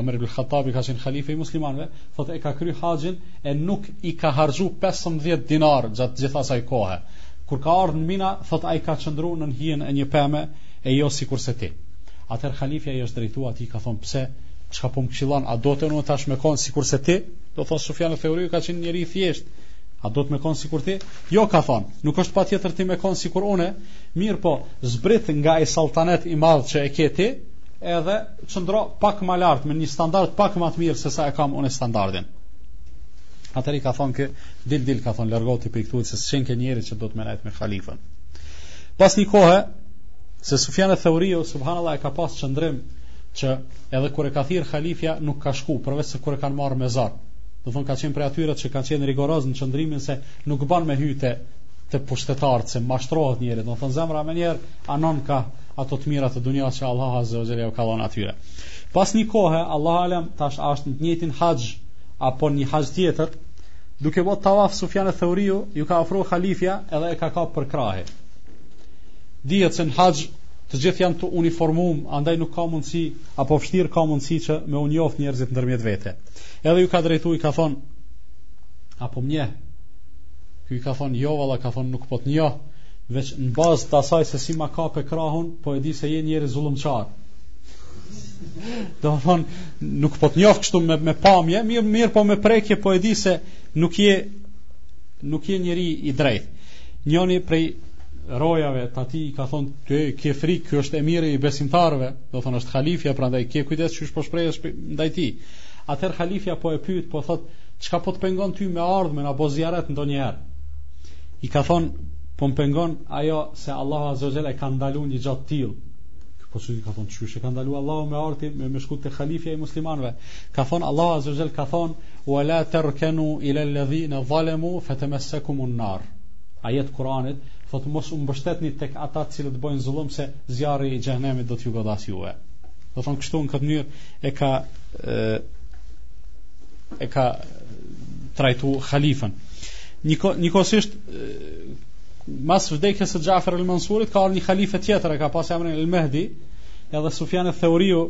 Omer ibn Khattabi ka qenë halife i muslimanëve, thotë e ka kry haxhin e nuk i ka harxhu 15 dinar gjatë gjithë asaj kohe. Kur ka ardhur në Mina, thot ai ka qëndruar nën hijen e një peme e jo sikurse ti. Atëherë halifja i është drejtuar atij, ka thon pse çka po më këshillon, a do të unë tash me kon sikurse ti? Do thon Sufjan eth-Theuriu ka qenë njeri i thjesht. A do të me kon sikur ti? Jo ka thon, nuk është patjetër ti me kon sikur unë, mirëpo, zbrit nga ai salltanet i madh që e ke ti, edhe qëndro pak më lart me një standard pak më të mirë se sa e kam unë standardin. Atëherë i ka thonë ky, dil dil ka thonë largohu ti prej këtu se s'qenke njeri që do të merret me halifën. Pas një kohe se Sufjan eth-Theuriu subhanallahu e ka pas qëndrim që edhe kur e ka thirr halifja nuk ka shku përveç se kur e kanë marrë me zor. Do thonë ka qenë prej atyre që kanë qenë rigoroz në qëndrimin se nuk bën me hy te pushtetarët se mashtrohet njeri, do thonë zemra menjëherë anon ka ato të mira të dunjas që Allah azza wa jalla u ka dhënë atyre. Pas një kohe Allah alem tash është në të njëjtin haxh apo një haxh tjetër, duke bo tavaf Sufjan eth-Theuriu, iu ka afru halifja edhe e ka kap për krahe. Dihet se në haxh të gjithë janë të uniformum, andaj nuk ka mundësi, apo vështirë ka mundësi që me u njoft njerëzit ndërmjet vete. Edhe iu ka drejtu, i ka thonë, a po më njeh, ky i ka thonë, jo, valla, ka thonë, nuk po të njoh, veç në bazë të asaj se si ma kape krahun, po e di se je njeri zullumqar. Do thonë, nuk po të njoh kështu me me pamje, mirë mirëpo me prekje po e di se nuk je nuk je njeri i drejtë. Njëri prej rojave të atij ka thonë të ke frikë, ky është emiri i besimtarëve, do thonë është halifja, prandaj ke kujdes qysh po shprehesh ndaj tij. Atëherë halifja po e pyet, po thotë, çka po të pengon ty me ardhë, me na bo zijaret ndonjëherë? I ka thonë, po më pengon ajo se Allahu azza wa jalla e ka ndalu një gjë të tillë, po i ka thon qysh e ka ndalu Allahu me ardh ti me me shku te halifja i muslimanëve ka thon Allahu azza jall ka thon wala tarkanu ila alladhina zalamu fatamassakum an-nar ajet i Kur'anit thot mos u mbështetni tek ata të cilët bëjnë zullum se zjarri i xhenemit do t'ju godasë juve. Do thon kështu në këtë mënyrë e ka e, e ka trajtu halifën. Njëko, njëkohësisht Mas vdekjes së Xhafer al-Mansurit ka ardhur një halife tjetër e ka pas emrin al-Mahdi, edhe Sufjan eth-Theuriu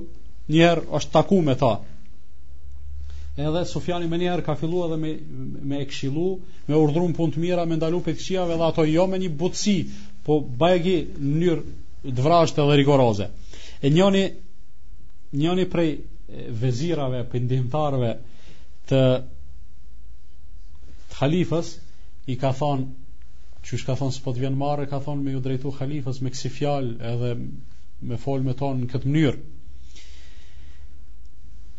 një herë është taku me ta. Edhe Sufjani menjëherë ka filluar edhe me me e këshillu, me urdhëru n'punë të mira, me ndalu prej të këqijave dhe ato jo me një butësi, po bajegi në mënyrë të vrazhdë dhe rigoroze. E njëni njëni prej vezirave, prej ndihmtarëve të, të halifës i ka thonë qysh ka thonë s'po të vjen marre, ka thonë me ju drejtu halifës me kësi fjalë edhe me fol me ton në këtë mënyrë.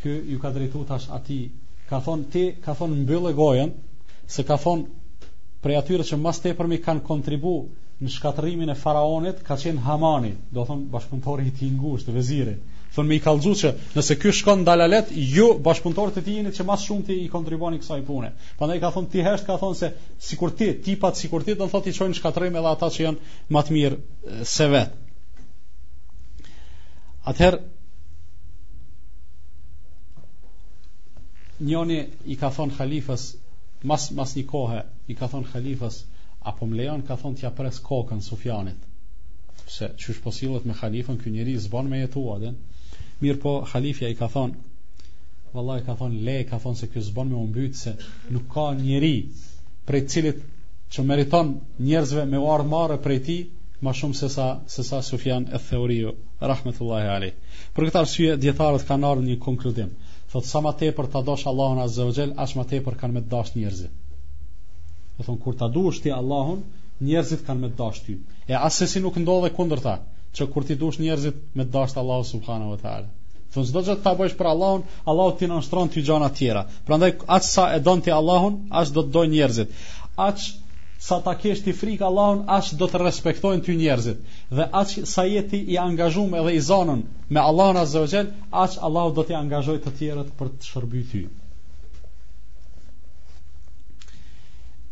Ky ju ka drejtu tash atij, ka thonë ti, ka thonë mbylle gojën, se ka thonë prej atyre që ma së tepërmi kanë kontribu në shkatërimin e faraonit, ka qenë Hamani, do thonë bashkëpuntori i tij i ngushtë, veziri. Thonë me i kallëzu që nëse ky shkon dalalet, ju bashkëpuntorët e tij jeni që ma shumë ti i kontriboni kësaj pune. Pandaj ka thonë ti hesht, ka thonë se sikur ti, tipat sikur ti, do të thotë i çojnë n'shkatërrim edhe ata që janë më të mirë se vetë. Atëherë njëri i ka thon halifës mas mas një kohë i ka thon halifës a po më lejon ka thon t'ja pres kokën Sufjanit se qysh po sillet me halifën ky njeri s'bën me jetu atë. Mirëpo halifja i ka thon vallahi ka thon lene ka thon se ky s'bën me u mbyt se nuk ka njeri prej të cilit që meriton njerëzve me u ardhë marre prej tij, ma shumë se sa, se sa Sufjan eth-Theuriu, rahmetullahi alejh. Për këtë arsye, dijetarët kanë nxjerrë një konkludim. Thotë, sa ma tepër ta dosh Allahun azze ve xhel, aq ma tepër kanë me të dasht njerëzit. Dhe thonë, kur ta dush ti Allahun, njerëzit kanë me të dasht ty. E assesi nuk ndodh e kundërta, që kur t'i dush njerëzit me të dasht Allahu subhanehu ve teala. Thon çdo gjë ta bësh për Allahun, Allahu t'i nënshtron ty gjanat tjera. Prandaj aq sa e don ti Allahun, aq do të dojnë njerëzit. Aq sa ta kesh ti frikë Allahun, aq do të respektojnë ty njerëzit. Dhe aq sa je ti i angazhum edhe i zanun me Allahun azza wa jall, aq Allahu do t'i angazhojë të tjerët për të shërbyer ty.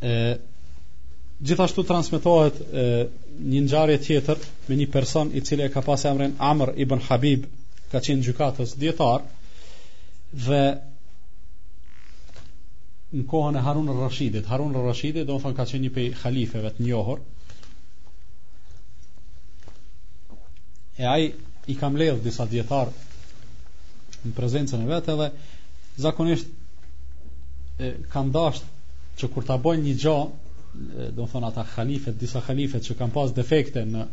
Ë gjithashtu transmetohet një ngjarje tjetër me një person i cili e ka pas emrin Amr ibn Habib, ka qenë gjykatës dijetar dhe në kohën e Harun al-Rashidit, Harun al-Rashidit domethon ka qenë një prej halifeve të njohur. E ai i ka mbledh disa dijetarë në prezencën e vet edhe zakonisht e kanë dashur që kur ta bëjnë një gjë do të thonë ata halifet, disa halifet që kanë pas defekte në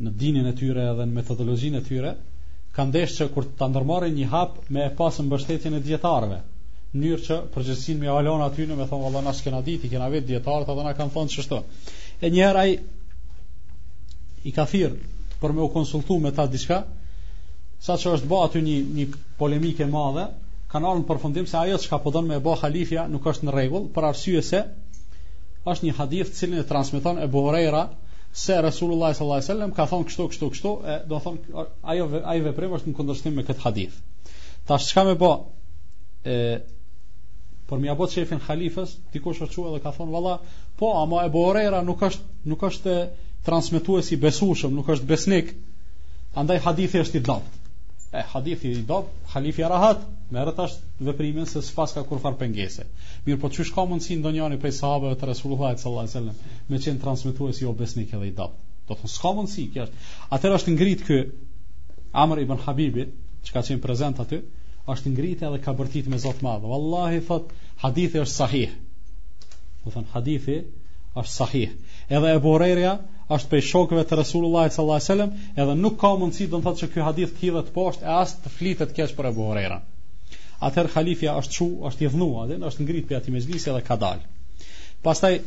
në dinin e tyre dhe në metodologjinë e tyre, kanë deshë që kur ta ndërmarrin një hap me e pasë mbështetjen e dijetarëve, në mënyrë që përgjegjësinë me ia lon atyne në me thonë valla na s'kena ditë, i kena vetë dijetarët ata na kanë thonë kështu. E një herë ai i ka thirr për me u konsultu me ta diçka, saqë është bë aty një një polemikë e madhe, kanë ardhur në përfundim se ajo çka po don me e bë halifja nuk është në rregull, për arsye se është një hadith të cilin e transmeton Abu Huraira se Resulullah sallallahu alaihi wasallam ka thonë kështu kështu kështu, e do thonë ajo ai veprim është në kundërshtim me këtë hadith. Tash çka me bë? ë Për me ia bo qefin halifës, dikush u çua dhe ka thonë valla, po ama Ebu Hurejra nuk është nuk është transmetues i besueshëm, nuk është besnik. Andaj hadithi është i dobët. E hadithi i dob, halifja rahat, merret atë veprimin se s'paska kurfar pengese. Mirë, po çysh ka mundësi ndonjëri prej sahabeve të Resulullah sallallahu alajhi wasallam me qenë transmetues jo besnik edhe i dob. Do thon s'ka mundësi kjo. Atëherë është ngrit ky Amr ibn Habibi, që ka qenë prezent aty, është ngrit edhe ka bërtit me zë të madh. Wallahi thot, hadithi është sahih. Do thon hadithi është sahih. Edhe Ebu Hurejra është prej shokëve të Resulullah sallallahu alajhi wasallam Edhe nuk ka mundësi do të thotë që ky hadith të hidhet poshtë e as të flitet keq për Abu Huraira. Atëherë halifja është çu, është idhnuar, dhe është ngrit prej atij mexhlisi dhe ka dal. Pastaj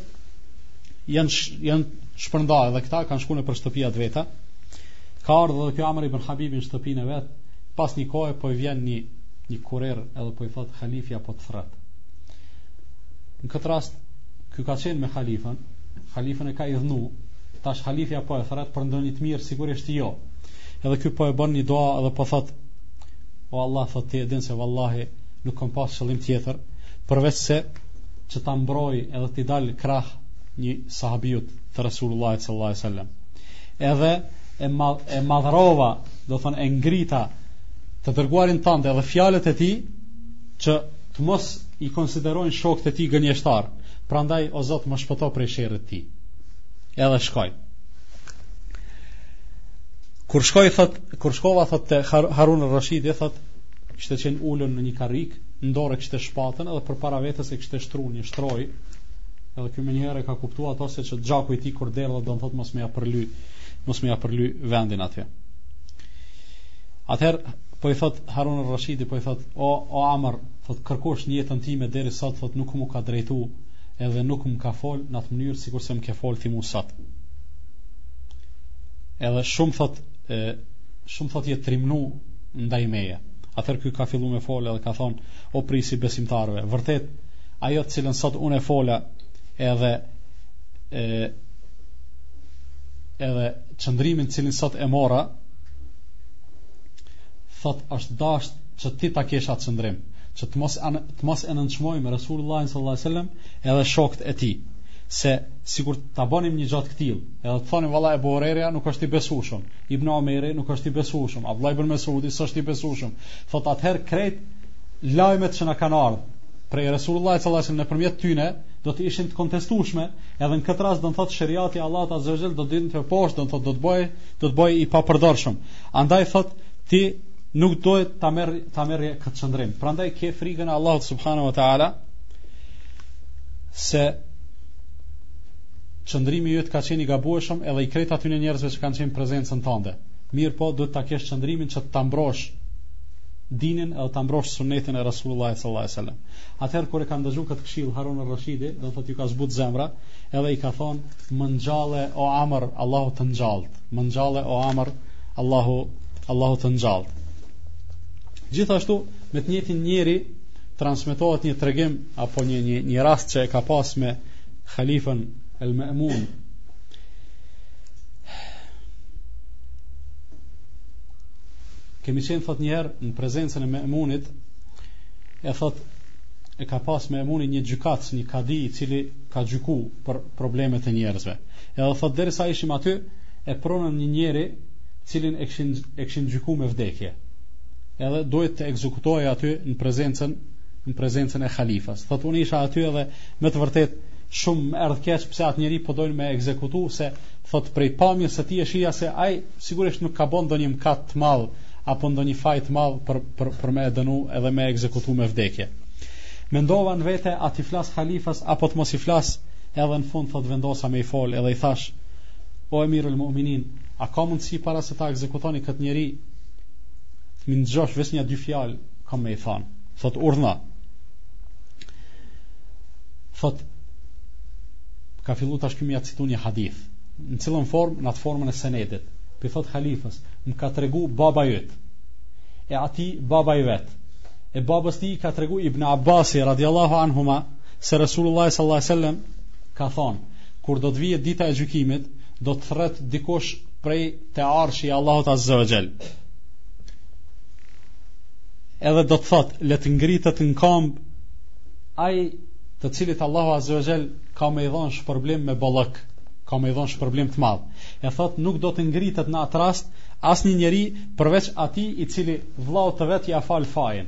janë janë shpërndar edhe këta kanë shkuar nëpër shtëpia të veta. Ka ardhur edhe ky Amr ibn Habib në shtëpinë e vet, pas një kohe po i vjen një një kurier edhe po i thot halifja po të thrret. Në këtë rast ky ka qenë në halifën, halifën e ka idhnu, Tash halifja po e thrret për ndonjë të mirë, sigurisht jo. Edhe ky po e bën një dua dhe po thot: O Allah, thot ti e din se vallahi nuk kam pas qëllim tjetër, përveçse që ta mbroj edhe t'i dal krah një sahabiut të Resulullah sallallahu alaihi wasallam. Edhe e madh e madhrova, do thon e ngrita të dërguarin tënd edhe fjalët e tij që të mos i konsiderojnë shokët e tij gënjeshtarë. Prandaj o Zot më shpëto prej sherrit të tij. Edhe shkoj. Kur shkoj thot, kur shkova thot te Harun Rashidi thot, kishte qenë ulun në një karrigë, në dorë kishte shpatën edhe përpara vetes e kishte shtruar një shtrojë. Edhe ky menjëherë ka kuptuar ato se që gjaku i tij kur del do të thot mos me ja përly, mos me ja përly vendin atje. Atëherë po i thot Harun al-Rashidi po i thot o o Amr thot kërkush në jetën time deri sot thot nuk m'u ka drejtu edhe nuk më ka fol në atë mënyrë sikurse më ke fol ti mu sot edhe shumë thot e, shumë thot je trimnu ndaj meje atëherë ky ka fillu me fol edhe ka thon o prijësi i besimtarve vërtet ajo të cilën sot unë e fola edhe e, edhe qëndrimin të cilin sot e mora thot është dasht që ti ta kesh atë qëndrim që të mos anë, të mos e nënçmojmë Resulullahin sallallahu alaihi wasallam edhe shokët e tij. Se sikur ta bënim një gjë të këtill, edhe të thonim vallahi Ebu Hurejra nuk është i besueshëm, Ibn Omeri nuk është i besueshëm, Abdullah ibn Mesudi s'është i besueshëm. Thot atëherë krejt lajmet që na kanë ardhur prej Resulullahit sallallahu alaihi wasallam nëpërmjet tyne do të ishin të kontestueshme, edhe në këtë rast do të thotë sheriati i Allahut azza wa jall do të binte poshtë, do të thotë do të bëhej, do të bëhej i papërdorshëm. Andaj thot ti nuk duhet ta merr ta merrje këtë çndrim. Prandaj ke frikën e Allahut subhanahu wa taala se çndrimi yt ka qenë i gabueshëm edhe i krejt atyne njerëzve që kanë qenë në prezencën tënde. Mirëpo, duhet ta kesh çndrimin që ta mbrosh dinin edhe ta mbrosh sunetin e Rasulullah sallallahu alaihi wasallam. Atëherë kur e ka dëgju këtë këshill Harun al-Rashidi, do thotë iu ka zbut zemra, edhe i ka thonë më ngjalle o Amr, Allahu të ngjalltë. Më ngjalle o Amr, Allahu Allahu të ngjallt. Gjithashtu me të njëjtin njeri transmetohet një tregim apo një një një rast që e ka pas me halifën El-Ma'mun. Kemi qenë thot një herë në prezencën e Ma'munit e thot e ka pas Ma'muni një gjykatës, një kadi i cili ka gjyku për problemet e njerëzve. Edhe thot derisa ishim aty e prunën një njeri të cilin e kishin e kishin gjyku me vdekje. Edhe duhej të ekzekutohej aty në prezencën në prezencën e halifës. Thot unë isha aty edhe me të vërtet shumë më erdhë keq pse atë njeri po dojnë me e ekzekutu se thot prej pamjes së tij e shihja se ai sigurisht nuk ka bën ndonjë mëkat të madh apo ndonjë faj të madh për për për me e dënu edhe me e ekzekutu me vdekje. Mendova në vete a t'i flas halifës apo të mos i flas Edhe në fund thotë vendosa me i fol edhe i thash O Emirul Mu'minin, a ka mundësi para se ta ekzekutoni këtë njeri të më ndëgjosh veç një dy fjalë kam me i thanë. Thot urdhno. Thot ka fillu tash ky me ia citu një hadith. Në cilën formë, në atë formën e senedit. Po i thot halifës, më ka tregu baba jot. E atij baba i vetë. E babës tij i ka tregu Ibn Abasi radiallahu anhuma se Resulullah sallallahu alaihi wasallam ka thonë, kur do të vijë dita e gjykimit, do të thret dikush prej te arshi i Allahut azza wa jall. Edhe do të thot, le të ngritet në kambë ai të cilit Allahu azza wa jall ka me i dhon shpërblim me bollëk, ka me i dhon shpërblim të madh. E thot, nuk do të ngritet në atë rast asnjë njeri përveç atij i cili vllaut të vet ia fal fajin.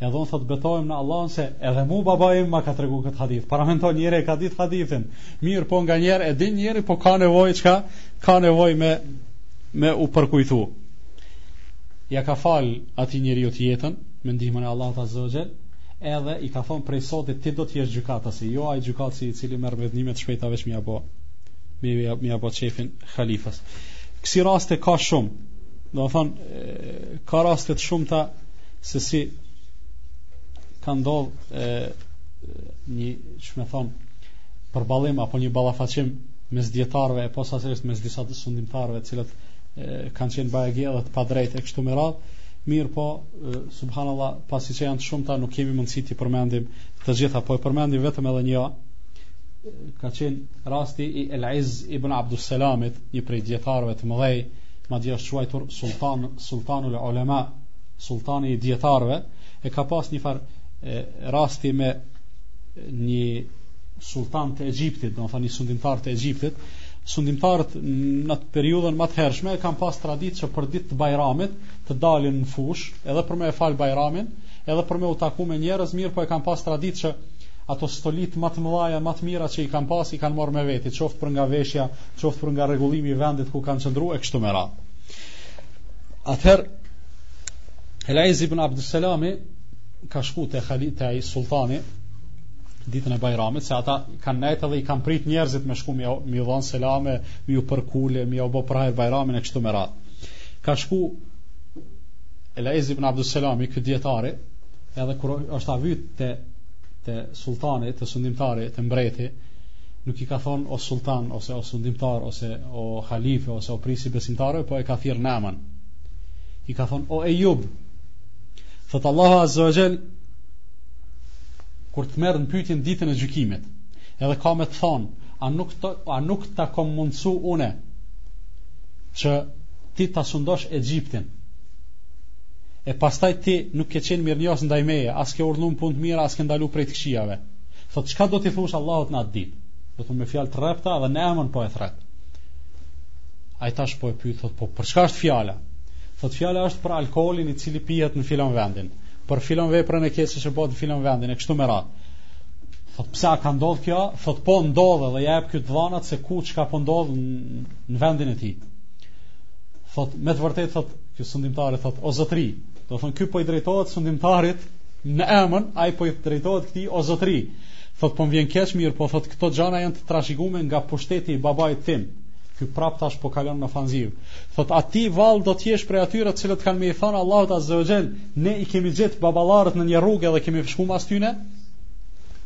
Edhe unë thotë betohem në Allahun se edhe mu baba im ma ka tregu këtë hadith. Paramendo njeri e ka ditë hadithin. Mirëpo nganjëherë e din njeri po ka nevojë çka ka nevojë me me u përkujtu. Ja ka fal atij njeriut jetën me ndihmën e Allahut Azza wa Jall, edhe i ka thon prej sotit ti do të jesh gjykatës, jo ai gjykatësi i cili merr vendime të shpejta veç me ja bë, me ja bë qefin halifës. Kësi raste ka shumë. Do të thon ka raste të shumta se si ka ndodh e, një si me thonë përballim apo një ballafaqim mes dijetarëve e posaçërisht mes disa sundimtarëve të cilët e, kanë qenë bajagi edhe të padrejtë e kështu me radhë mirëpo e, subhanallah pasi që janë të shumta nuk kemi mundësi t'i përmendim të gjitha po e përmendim vetëm edhe një ka qenë rasti i El Iz ibn Abdus Selamit një prej dijetarëve të mëdhej madje është quajtur sultan, sultanul ulema, sultani i dijetarëve, e ka pas një farë rasti me një sultan të Egjiptit, do me thënë një sundimtar të Egjiptit, sundimtarët në atë periudhën më të hershme e kanë pas traditë që për ditë të Bajramit të dalin në fushë, edhe për me e fal Bajramin, edhe për me u taku me njerëz, mirëpo e kanë pas traditë që ato stolitë më të mëdhaja, më të mira që i kanë pas, i kanë marrë me veti, qoftë për nga veshja, qoftë për nga rregullimi i vendit ku kanë qëndruar e kështu me radhë. Atëherë El Iz ibn Abdus Salami ka shku te halif, te ai sultani ditën e Bajramit, se ata kanë nejtë dhe i kanë prit njerëzit me shku me i dhon selame, me ju përkul e, me ju bë për hajr Bajramin e kështu me radhë. Ka shku El Iz ibn Abdus Salami ky dijetari, edhe kur është avit te te sultani, te sundimtari, te mbreti, nuk i ka thon o sultan ose o sundimtar ose o halife ose o prijës i besimtarëve, po e ka thirr n'emën. I ka thon o Ejub. Thot Allahu Azza wa Jall kur të merr në pyetje ditën e gjykimit, edhe ka me të thon, a nuk të, a nuk ta kom mundsu unë që ti ta sundosh Egjiptin. E pastaj ti nuk ke qenë mirënjohës ndaj meje, as ke urdhnu n'punë të mira, as ke ndalu prej të këqijave. Thot çka do t'i thush Allahut në atë ditë? Do thot me fjalë të rrepta dhe në emën po e thrret. Ai tash po e pyet thot po për çka është fjala? Thot fjala është për alkoolin i cili pihet në filon vendin, për filon veprën e keqe që bëhet në filon vendin e kështu me radhë. Thot pse a ka ndodh kjo? Thot po ndodh dhe ja jep këto dhënat se ku çka po ndodh në vendin e tij. Thot me të vërtetë thot ky sundimtari thot o zotri, do thon ky po i drejtohet sundimtarit Në emër, ai po i drejtohet këtij, O zotëri! Thotë, Po më vjen keq, mirëpo, thotë, këto gjana janë të trashëgume nga pushteti i babait tim. Ky prapë tash po kalon në ofanzivë. Thotë, A ti, vallë, do të jesh prej atyre të cilët kanë me i thënë Allahut azze o xhel, Ne i kemi gjetë baballarët në një rrugë dhe kemi shku mas tyne?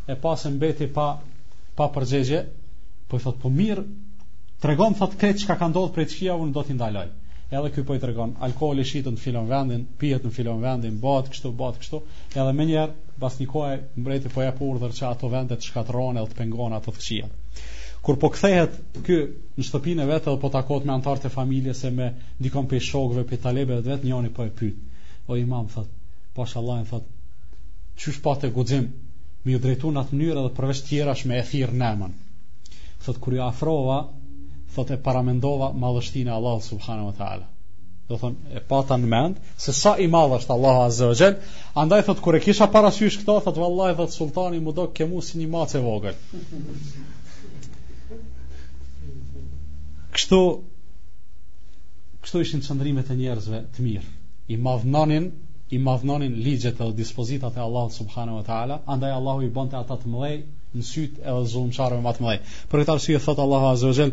E pa se mbeti pa, pa përgjigje, po i thotë, Po mirë, tregon, thotë, krejt çka ka ndodhë prej të këqijave, unë do t'i ndaloj. Edhe ky po i tregon, alkoholi shitet në filan vendin, pihet në filan vendin, bëhet kështu, bëhet kështu, edhe më njëherë pas një kohe mbreti po jep urdhër që ato vende të shkatërrohen edhe të pengohen ato të këqija. Kur po kthehet ky në shtëpinë e vet edhe po takohet me anëtarët e familjes e me dikën prej shokëve, prej talebeve të vet, njëri po e pyet. O imam thot, pash Allahun thot, qysh pate guxim me ju drejtu në atë mënyrë edhe përveç tjerash me e thirr n'emën. Thot kur ju afrova, thot e paramendova madhështinë e Allahut subhanahu wa taala. do thon e pata në mend se sa i madh është Allahu Azza wa Jall, andaj thot kur e kisha parasysh këto, thot vallahi thot sultani m'u doke mua si një mace vogël. Kështu kështu ishin qëndrimet e njerëzve të mirë. I madhnonin, i madhnonin ligjet dhe dispozitat e Allahut subhanahu wa taala, andaj Allahu i bonte ata të mëdhej në syt e zullumçarëve më të mëdhej. Për këtë arsye thot Allahu Azza wa Jall,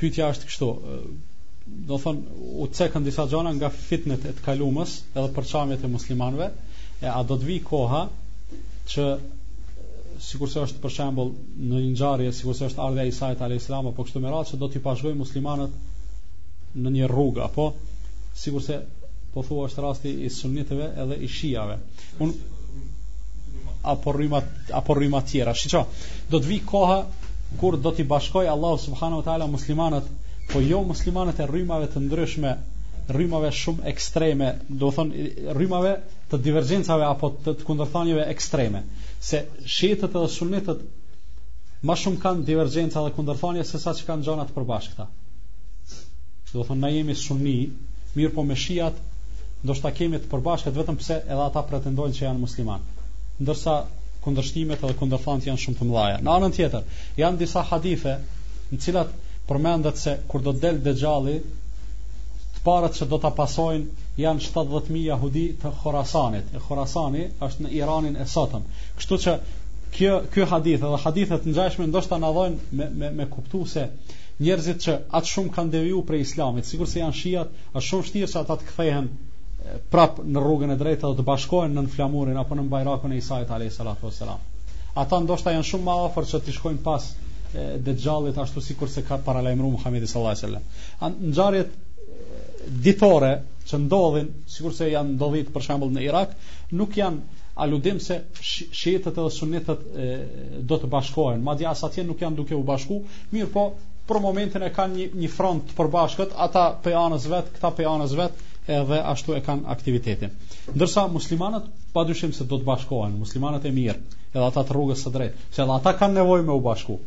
Pyetja është kështu, do thon u cekën disa gjëra nga fitnet e të kalumes edhe përçamjet e muslimanëve e a do të vi koha që sikur se është për shembull në një ngjarje sikur se është ardhja e Isait alayhis salam apo kështu me radhë që do t'i bashkoj muslimanët në një rrugë apo sikur se po thua është rasti i sunnitëve edhe i shijave un apo rrymat apo rrymat tjera shiko Do të vijë koha kur do t'i bashkojë Allahu subhanahu wa taala muslimanët, po jo muslimanët e rrymave të ndryshme, rrymave shumë ekstreme, do të thonë rrymave të divergjencave apo të, të kundërthanjeve ekstreme, se shiitët edhe sunitët ma shumë kanë divergjenca dhe kundërthanje se sa që kanë gjana të përbashkëta. Do të thonë na jemi sunni, mirë po me shiat ndoshta kemi të përbashkët vetëm pse edhe ata pretendojnë se janë muslimanë. Ndërsa kundërshtimet edhe kundërthanjet janë shumë të mëdhaja. Në anën tjetër, janë disa hadithe në të cilat përmendet se kur do të del Dexhalli, të parët që do ta pasojnë janë 70000 jahudi të Khorasanit. E Khorasani është në Iranin e sotëm. Kështu që kjo ky hadith edhe hadithe të ngjashme ndoshta na dhojnë me me me kuptu se njerëzit që aq shumë kanë deviju prej islamit, sikur se janë shiat, është shumë shtirë që ata të kthehen prap në rrugën e drejtë dhe të bashkohen nën flamurin apo nën bajrakun e Isait alayhi salatu wasalam. Ata ndoshta janë shumë më afër se të shkojnë pas dexhxhallit ashtu sikur se ka paralajmëruar Muhamedi sallallahu alaihi wasallam. Ngjarjet ditore që ndodhin, sikur se janë ndodhit për shembull në Irak, nuk janë aludim se shietët dhe sunitët do të bashkohen. Madje as atje nuk janë duke u bashku, mirë po për momentin e kanë një, një front të përbashkët, ata pe anës vet, këta pe anës vet, edhe ashtu e kanë aktivitetin. Ndërsa muslimanët pa dyshim se do të bashkohen, muslimanët e mirë, edhe ata të rrugës së drejtë, se edhe ata kanë nevojë me u bashku.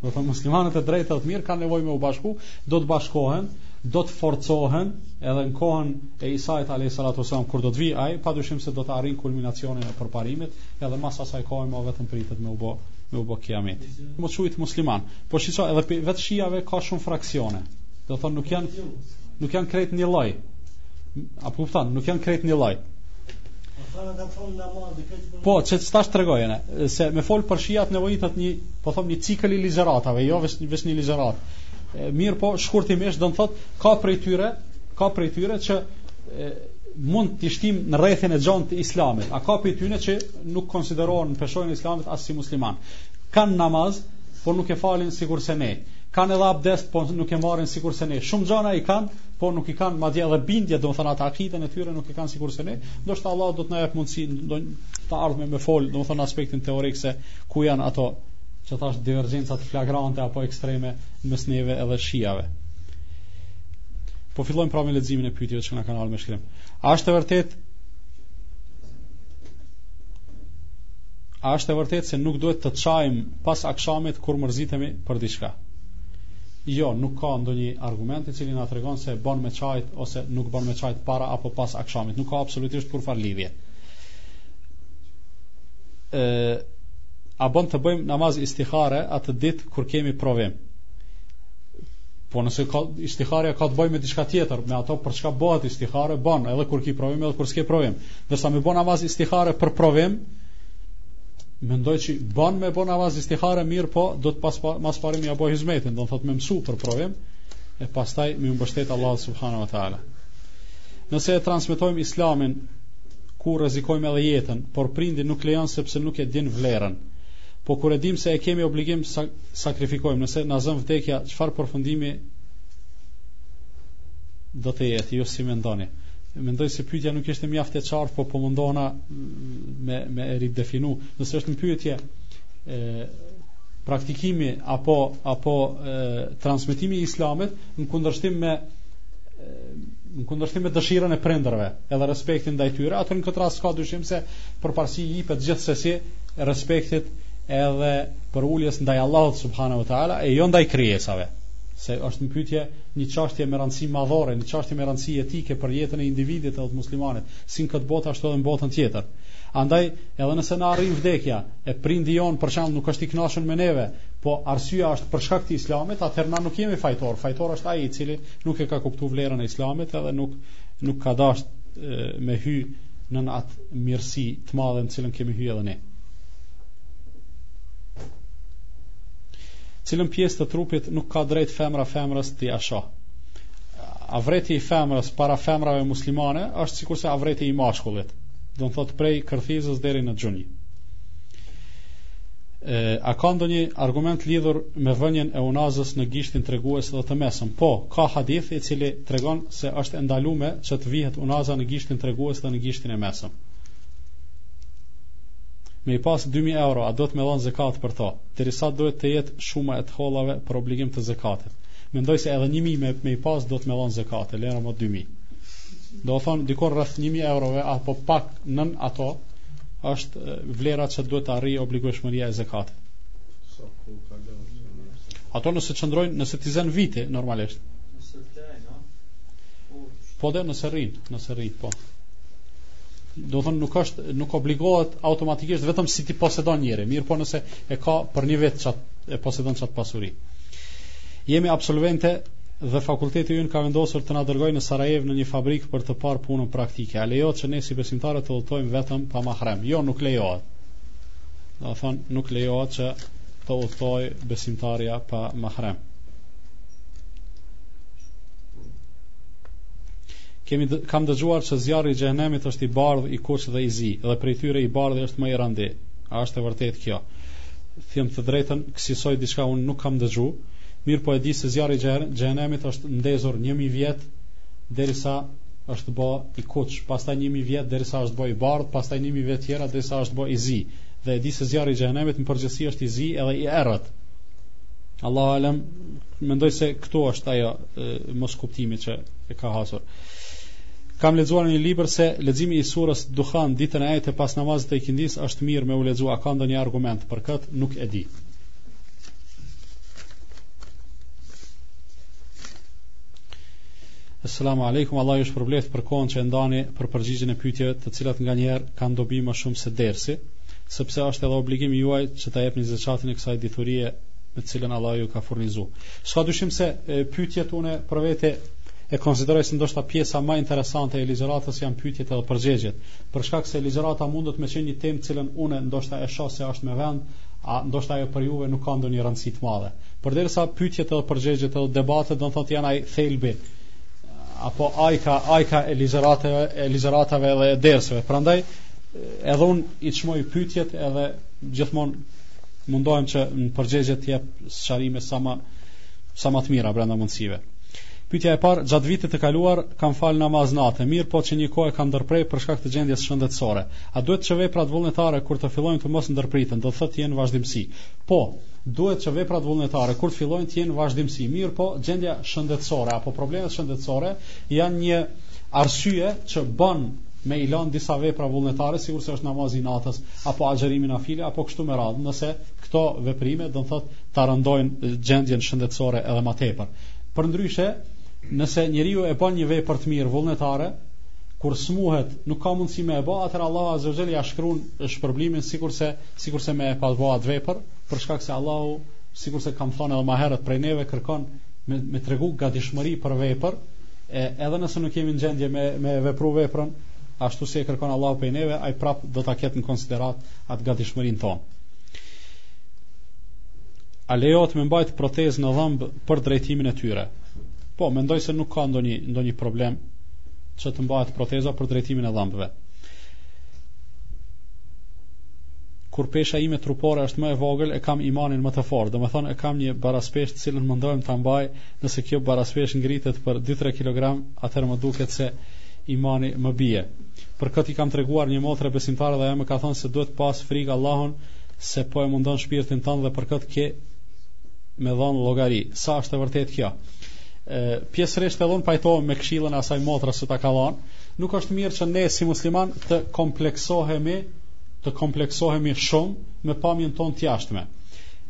Domethënë muslimanët e drejtë edhe të mirë kanë nevojë me u bashku, do të bashkohen, do të forcohen edhe në kohën e Isait alayhis salatu wasalam kur do të vijë ai, padyshim se do të arrijë kulminacionin e përparimit, edhe mas asaj kohe më vetëm pritet me u bë me u bë kiameti. Mos shujt musliman, po shiqo edhe vetë shiave ka shumë fraksione. Domethënë nuk janë Nuk janë krejt një lloj. A po kupton, nuk janë krejt një lloj. Po, qe tash të tregoj edhe, se me folë për shiat nevojitet një, po thom një cikël i ligjëratave, jo veç, veç një ligjëratë. Mirëpo, shkurtimisht, domethënë, ka prej tyre, ka prej tyre që e, mund t'i shtim në rrethin e gjanë të islamit, a ka prej tyre që nuk konsiderohen në peshojën e islamit as si musliman. Kanë namaz, por nuk e falin sikur se ne. kanë edhe abdest, po nuk e marrin sikur se ne. Shumë gjëra i kanë, po nuk i kanë madje edhe bindje, domethënë ata akiden e tyre nuk i kanë sikur se ne. Ndoshta Allahu do të na jap mundësi në të ardhmen me fol, domethënë aspektin teorik se ku janë ato që thash divergjencat flagrante apo ekstreme mes neve edhe shiave. Po fillojmë pra me leximin e pyetjeve që na kanë ardhur me shkrim. A është e vërtetë A është e vërtetë se nuk duhet të çajmë pas akshamit kur mërzitemi për diçka. Jo, nuk ka ndonjë argument i cili na tregon se bën me çajt ose nuk bën me çajt para apo pas akshamit. Nuk ka absolutisht kurfar lidhje. Ë a bën të bëjmë namaz istihare atë ditë kur kemi provim? Po nëse ka istiharja ka të bëjë me diçka tjetër, me ato për çka bëhet istihare, bën edhe kur ki provim edhe kur s'ke provim. Ndërsa me bë namaz istihare për provim, mendoj që ban me bo namaz istihare mirëpo duhet pas pa, mas pari me ja bëj hizmetin do të thot me mësu për provim e pastaj me u mbështet Allah subhana wa ta'ala nëse e transmetojmë islamin ku rrezikojmë edhe jetën por prindi nuk lejon sepse nuk e din vlerën po kur e dim se e kemi obligim të sakrifikojmë nëse na zën vdekja çfarë përfundimi do të jetë ju si mendoni mendoj se pyetja nuk ishte mjaft e qartë po po mundohna me me e ridefinu. Nëse është një pyetje e praktikimi apo transmetimi i islamit në kundërshtim me në kundërshtim me dëshirën e prindërve, edhe respekti ndaj tyre, atëherë në këtë rast s'ka dyshim se përparësi i jepet gjithsesi respektit edhe përuljes ndaj Allahut subhanahu wa taala e jo ndaj krijesave nëse është në pyetje një çështje me rëndësi madhore, një çështje me rëndësi etike për jetën e individit apo muslimanit. si në këtë botë ashtu edhe në botën tjetër. Andaj, edhe nëse na arrin vdekja, e prindi jon për shembull nuk është i kënaqur me neve, po arsyeja është për shkak të Islamit, atëherë na nuk jemi fajtor. Fajtor është ai i cili nuk e ka kuptuar vlerën e Islamit edhe nuk nuk ka dashur me hy në atë mirësi të madhe në cilën kemi hyrë edhe ne. Cilën pjesë të trupit nuk ka drejt femra femrës t'ia shoh? avreti i femrës para femrave muslimane është sikurse avreti i mashkullit. Do të thotë prej kërthizës deri në gjunjë. E, a ka ndonjë argument lidhur me vënjën e unazës në gishtin tregues dhe të mesëm? Po, ka hadith i cili tregon se është e ndalume që të vihet unaza në gishtin tregues dhe në gishtin e mesëm. Me i pas 2.000 euro, a duhet me dhonë zekat për to? Dhe sa duhet të jetë shuma e të hollave për obligim të zekatit. Mendoj se edhe 1000 me me i pas duhet me dhon zekat, lëre më 2000. Do të thon diku rreth 1000 eurove apo pak nën ato është vlera që duhet të arrijë obligueshmëria e zekatit. Sa ku ka Ato nëse qëndrojnë, nëse t'i zën viti normalisht. Nëse flajnë, no? Po, po dhe nëse rrin, nëse rrin, po. Do thon nuk është nuk obligohet automatikisht vetëm si t'i posedon njeri, mirëpo nëse e ka për një vit çat e posedon çat pasuri. Jemi absolvente dhe fakulteti ynë ka vendosur të na dërgojë në Sarajevë në një fabrikë për të parë punën praktike. A lejohet që ne si besimtare të udhëtojmë vetëm pa mahrem? Jo, nuk lejohet. Do të thonë, nuk lejohet që të udhëtojë besimtarja pa mahrem. Kemi dë, kam dëgjuar se zjarri i xhehenemit është i bardhë, i kuq dhe i zi, dhe prej tyre i bardhi është më i rëndi. A është e vërtetë kjo? Them të drejtën, kësi soj diçka unë nuk kam dëgju, mirëpo e di se zjarri i xhehenemit është ndezur një mijë vjet derisa është bë i kuq, pastaj një mijë vjet derisa është bë i bardhë, pastaj një mijë vjet tjera derisa është bë i zi. Dhe e di se zjarri i xhehenemit në përgjithësi është i zi edhe i errët. Allahu alem, mendoj se këtu është ajo moskuptimi që e ka hasur. Kam lexuar në një libër se leximi i surës Duhan ditën e enjte pas namazit të ikindis është mirë me u lexu. A ka ndonjë argument për kët? Nuk e di. Assalamu alaikum, Allah ju shpërbleft për kohën që e ndani për përgjigjen e pyetjeve, të cilat nganjëherë kanë dobi më shumë se dersi, sepse është edhe obligim i juaji që ta jepni zakatin e kësaj diturie me të cilën Allah ju ka furnizuar. S'ka dyshim se pyetjet unë për vete e konsideroj se ndoshta pjesa më interesante e ligjëratës janë pyetjet edhe përgjegjet, për shkak se ligjërata mundet me qenë një temë të cilën unë ndoshta e shoh se është me vend, a ndoshta ajo për juve nuk ka ndonjë rëndësi të madhe. Përderisa pyetjet edhe përgjegjet edhe debatet do të thotë janë ai thelbi apo ajka ajka e ligjëratave e ligjëratave dhe e derseve. Prandaj edhe unë i çmoj pyetjet edhe gjithmonë mundohem që në përgjegje të jap sqarime sa më sa më të mira brenda mundësive. Pyetja e parë, gjatë vitit të kaluar kam falë namaz nate, mirëpo që një kohë e kam ndërpre për shkak të gjendjes shëndetësore. A duhet që veprat vullnetare kur të fillojnë të mos ndërpriten, do të thotë të jenë në vazhdimësi? Po, duhet që veprat vullnetare kur të fillojnë të jenë në vazhdimësi, mirëpo gjendja shëndetësore apo problemet shëndetësore janë një arsye që bën me i lënë disa vepra vullnetare, sikurse është namazi i natës, apo agjërimi nafile, apo kështu me radhë, nëse këto veprime do të thotë ta rëndojnë gjendjen shëndetësore edhe më tepër. Përndryshe, nëse njeriu e bën një vepër të mirë vullnetare, kur smuhet, nuk ka mundësi me e bë, atëherë Allahu Azza wa Jalla ja shkruan shpërblimin sikurse sikurse me e pas bë atë vepër, për shkak se Allahu sikurse kam thënë edhe më herët prej neve kërkon me me tregu gatishmëri për vepër, e, edhe nëse nuk jemi në gjendje me me vepru veprën, ashtu si e kërkon Allahu prej neve, ai prap do ta ketë në konsiderat atë gatishmërinë tonë. A lejohet me mbajt protezë në dhëmb për drejtimin e tyre? Po, mendoj se nuk ka ndonjë ndonjë problem që të mbahet proteza për drejtimin e dhëmbëve. Kur pesha ime trupore është më e vogël, e kam imanin më të fortë. Domethënë e kam një baraspesh të cilën mundohem ta mbaj, nëse kjo baraspesh ngritet për 2-3 kg, atëherë më duket se imani më bie. Për këtë i kam treguar një motre besimtare dhe ajo më ka thënë se duhet pas frikë Allahun se po e mundon shpirtin tënd dhe për këtë ke me dhon llogari. Sa është e vërtetë kjo? Ë pjesërisht edhe un pajtohem me këshillën e asaj motrës që ta ka dhënë. Nuk është mirë që ne si musliman të kompleksohemi, të kompleksohemi shumë me pamjen tonë të jashtme.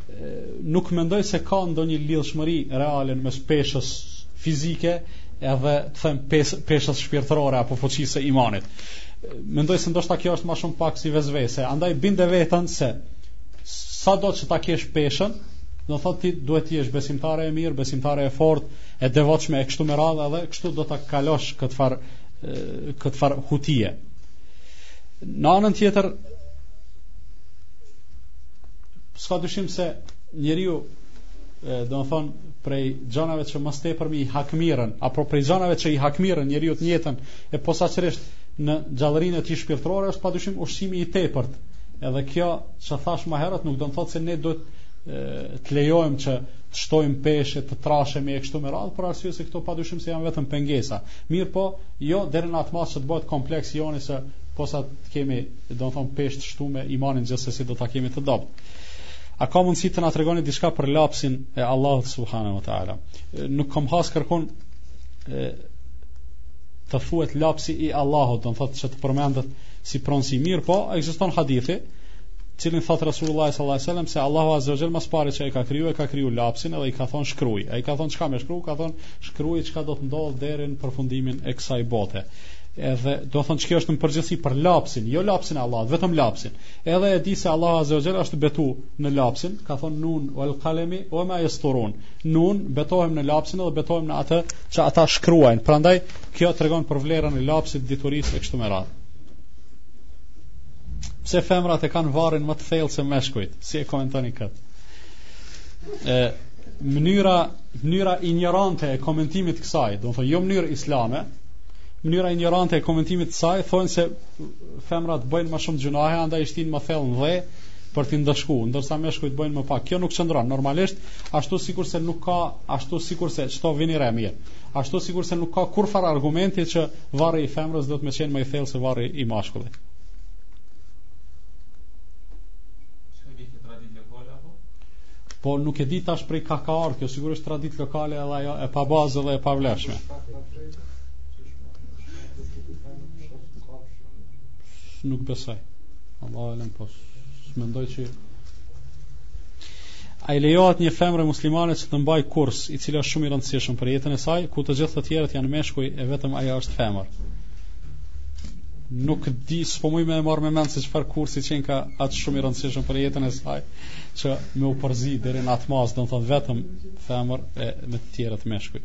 Ë nuk mendoj se ka ndonjë lidhshmëri reale mes peshës fizike edhe të them peshës shpirtërore apo fuqisë së imanit. Mendoj se ndoshta kjo është më shumë pak si vesvese, andaj binde veten se sado që ta kesh peshën, do thotë ti duhet të jesh besimtare e mirë, besimtare e fortë, e devotshme e kështu me radhë dhe kështu do ta kalosh këtë farë këtë farë hutie. Në anën tjetër s'ka dyshim se njeriu do të thon prej gjanave që më së tepërmi hakmirën apo prej gjanave që i hakmirën njeriut të njëjtën e posaçërisht në gjallërinë e tij shpirtërore është padyshim ushqimi i tepërt. Edhe kjo që thashë më herët nuk do të thotë se ne duhet të lejojmë që të shtojmë peshë, të trashemi e kështu me radhë, për arsye se këto padyshim se janë vetëm pengesa. Mirëpo, jo deri në atë masë që të bëhet kompleks joni se posa të kemi, do të thonë peshë të shtume, imanin gjithsesi do ta kemi të dobët. A ka mundësi të na tregoni diçka për lapsin e Allahut subhanahu wa taala? Nuk kam has kërkun të thuhet lapsi i Allahut, do të thotë se të përmendet si pronësi, mirëpo ekziston hadithi, cilin thotë Rasulullah sallallahu alaihi wasallam se Allahu azza wa jalla ma s'pari që e ka kriju, e ka kriju lapsin edhe i ka thon shkruaj. Ai ka thon çka me shkru, ka thon shkruaj çka do të ndodhë deri në përfundimin e kësaj bote. Edhe do thon çka është në përgjithësi për lapsin, jo lapsin e Allahut, vetëm lapsin. Edhe e di se Allahu azza wa jalla është betu në lapsin, ka thon nun wal qalami wa ma yasturun. Nun betohem në lapsin edhe betohem në atë që ata shkruajnë. Prandaj kjo tregon për vlerën e lapsit, diturisë e kështu me radhë. Pse femrat e kanë varrin më të thellë se meshkujt? Si e komentoni këtë? Ë mënyra mënyra injorante e komentimit të kësaj, do të thonë jo mënyrë islame, mënyra injorante e komentimit të saj thonë se femrat bëjnë më shumë gjunahe, andaj shtihen më thellë në dhe për të ndëshkuar, ndërsa meshkujt bëjnë më pak. Kjo nuk qëndron normalisht, ashtu sikurse nuk ka ashtu sikurse çto vini re mirë. Ashtu sikurse nuk ka kurrfarë argumenti që varri i femrës duhet me qenë më i thellë se varri i mashkullit. Po nuk e di tash prej ka ka ardhur kjo, sigurisht traditë lokale edhe ajo e pabazë dhe e pavlefshme. Nuk besoj. Allahu alem po s'e. Mendoj që A i lejohet një femre muslimane që të mbajë kurs, i cili është shumë i rëndësishëm për jetën e saj, ku të gjithë të tjerët janë meshkuj e vetëm ajo është femër. Nuk di, s'po muj me e marrë me mend se çfarë kursi qenka aq shumë i rëndësishëm për jetën e saj, që me u përzi deri në atë masë, do me thënë vetëm femër e me të tjerët meshkuj.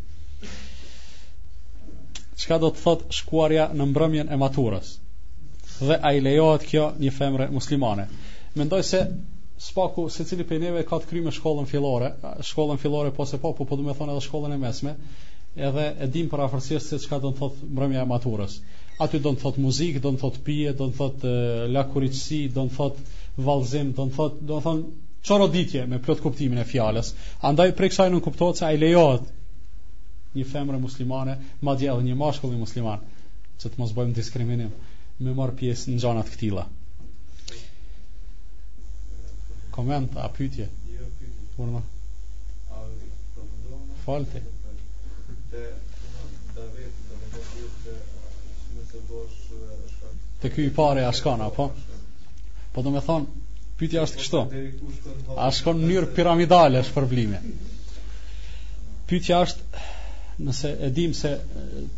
Çka do të thotë shkuarja në mbrëmjen e maturës? Dhe a i lejohet kjo një femre muslimane? Mendoj se Së paku secili prej neve ka të kryer shkollën fillore, shkollën fillore po se po, po, po du me thonë edhe shkollën e mesme, edhe e dim për afërsisht se çka do të thot mbrëmja e maturës. Aty do të thot muzikë, do të thot pije, do të thot lakuriçsi, do të thot vallëzim, do të thot, do të thon çoroditje me plot kuptimin e fjalës. Andaj prej kësaj nuk kuptohet se a i lejohet një femre muslimane, madje edhe një mashkulli musliman, që të mos bëjmë diskriminim, me marr pjesë në gjëra të këtilla. Koment a pyetje? Jo pyetje. Por më. A do të ndodhë? Falte. Te David do të thotë se nëse bash shkon. Te ky i parë a shkon apo? Po do të thon, pyetja është kështu. A shkon në mënyrë piramidale shpërblimi? Pyetja është nëse e dim se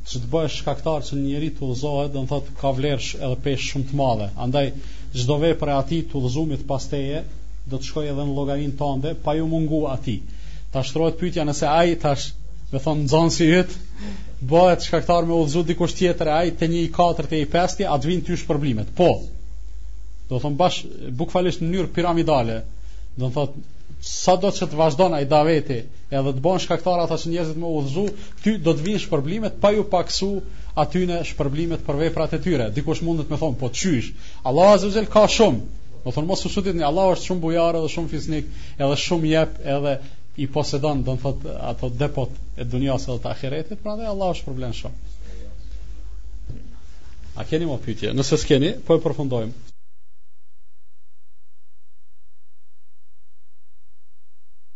që të bëhesh shkaktar që një njeri të udhëzohet, do të thotë ka vlerë edhe peshë shumë të madhe. Andaj Çdo vepër e atij t'udhëzumit pas teje, do të shkojë edhe në llogarinë tënde, pa iu mungu atij. Tash shtrohet pyetja nëse ai tash, me thonë nxënësi yt, bëhet shkaktar me udhëzu dikush tjetër e ai te një i katërt e i pesti, a të vin ty shpërblimet. Po. Do thon bash bukvalisht në mënyrë piramidale. Do thot sa do që të vazhdon ai daveti, edhe të bëhen shkaktar ata që njerëzit m'u udhëzu, ty do të vinë shpërblimet pa iu paksu atyne shpërblimet për veprat e tyre. Dikush mundet me thonë, po qysh, Allah Azze ve Xhel ka shumë, me thonë, mos u çuditni, Allah është shumë bujar dhe shumë fisnik, edhe shumë jep, edhe i posedon, do me thot, ato depot e dunjas edhe të ahiretit, prandej Allah i shpërblen shumë. A keni më pytje? Nëse s'keni, po e përfundojmë.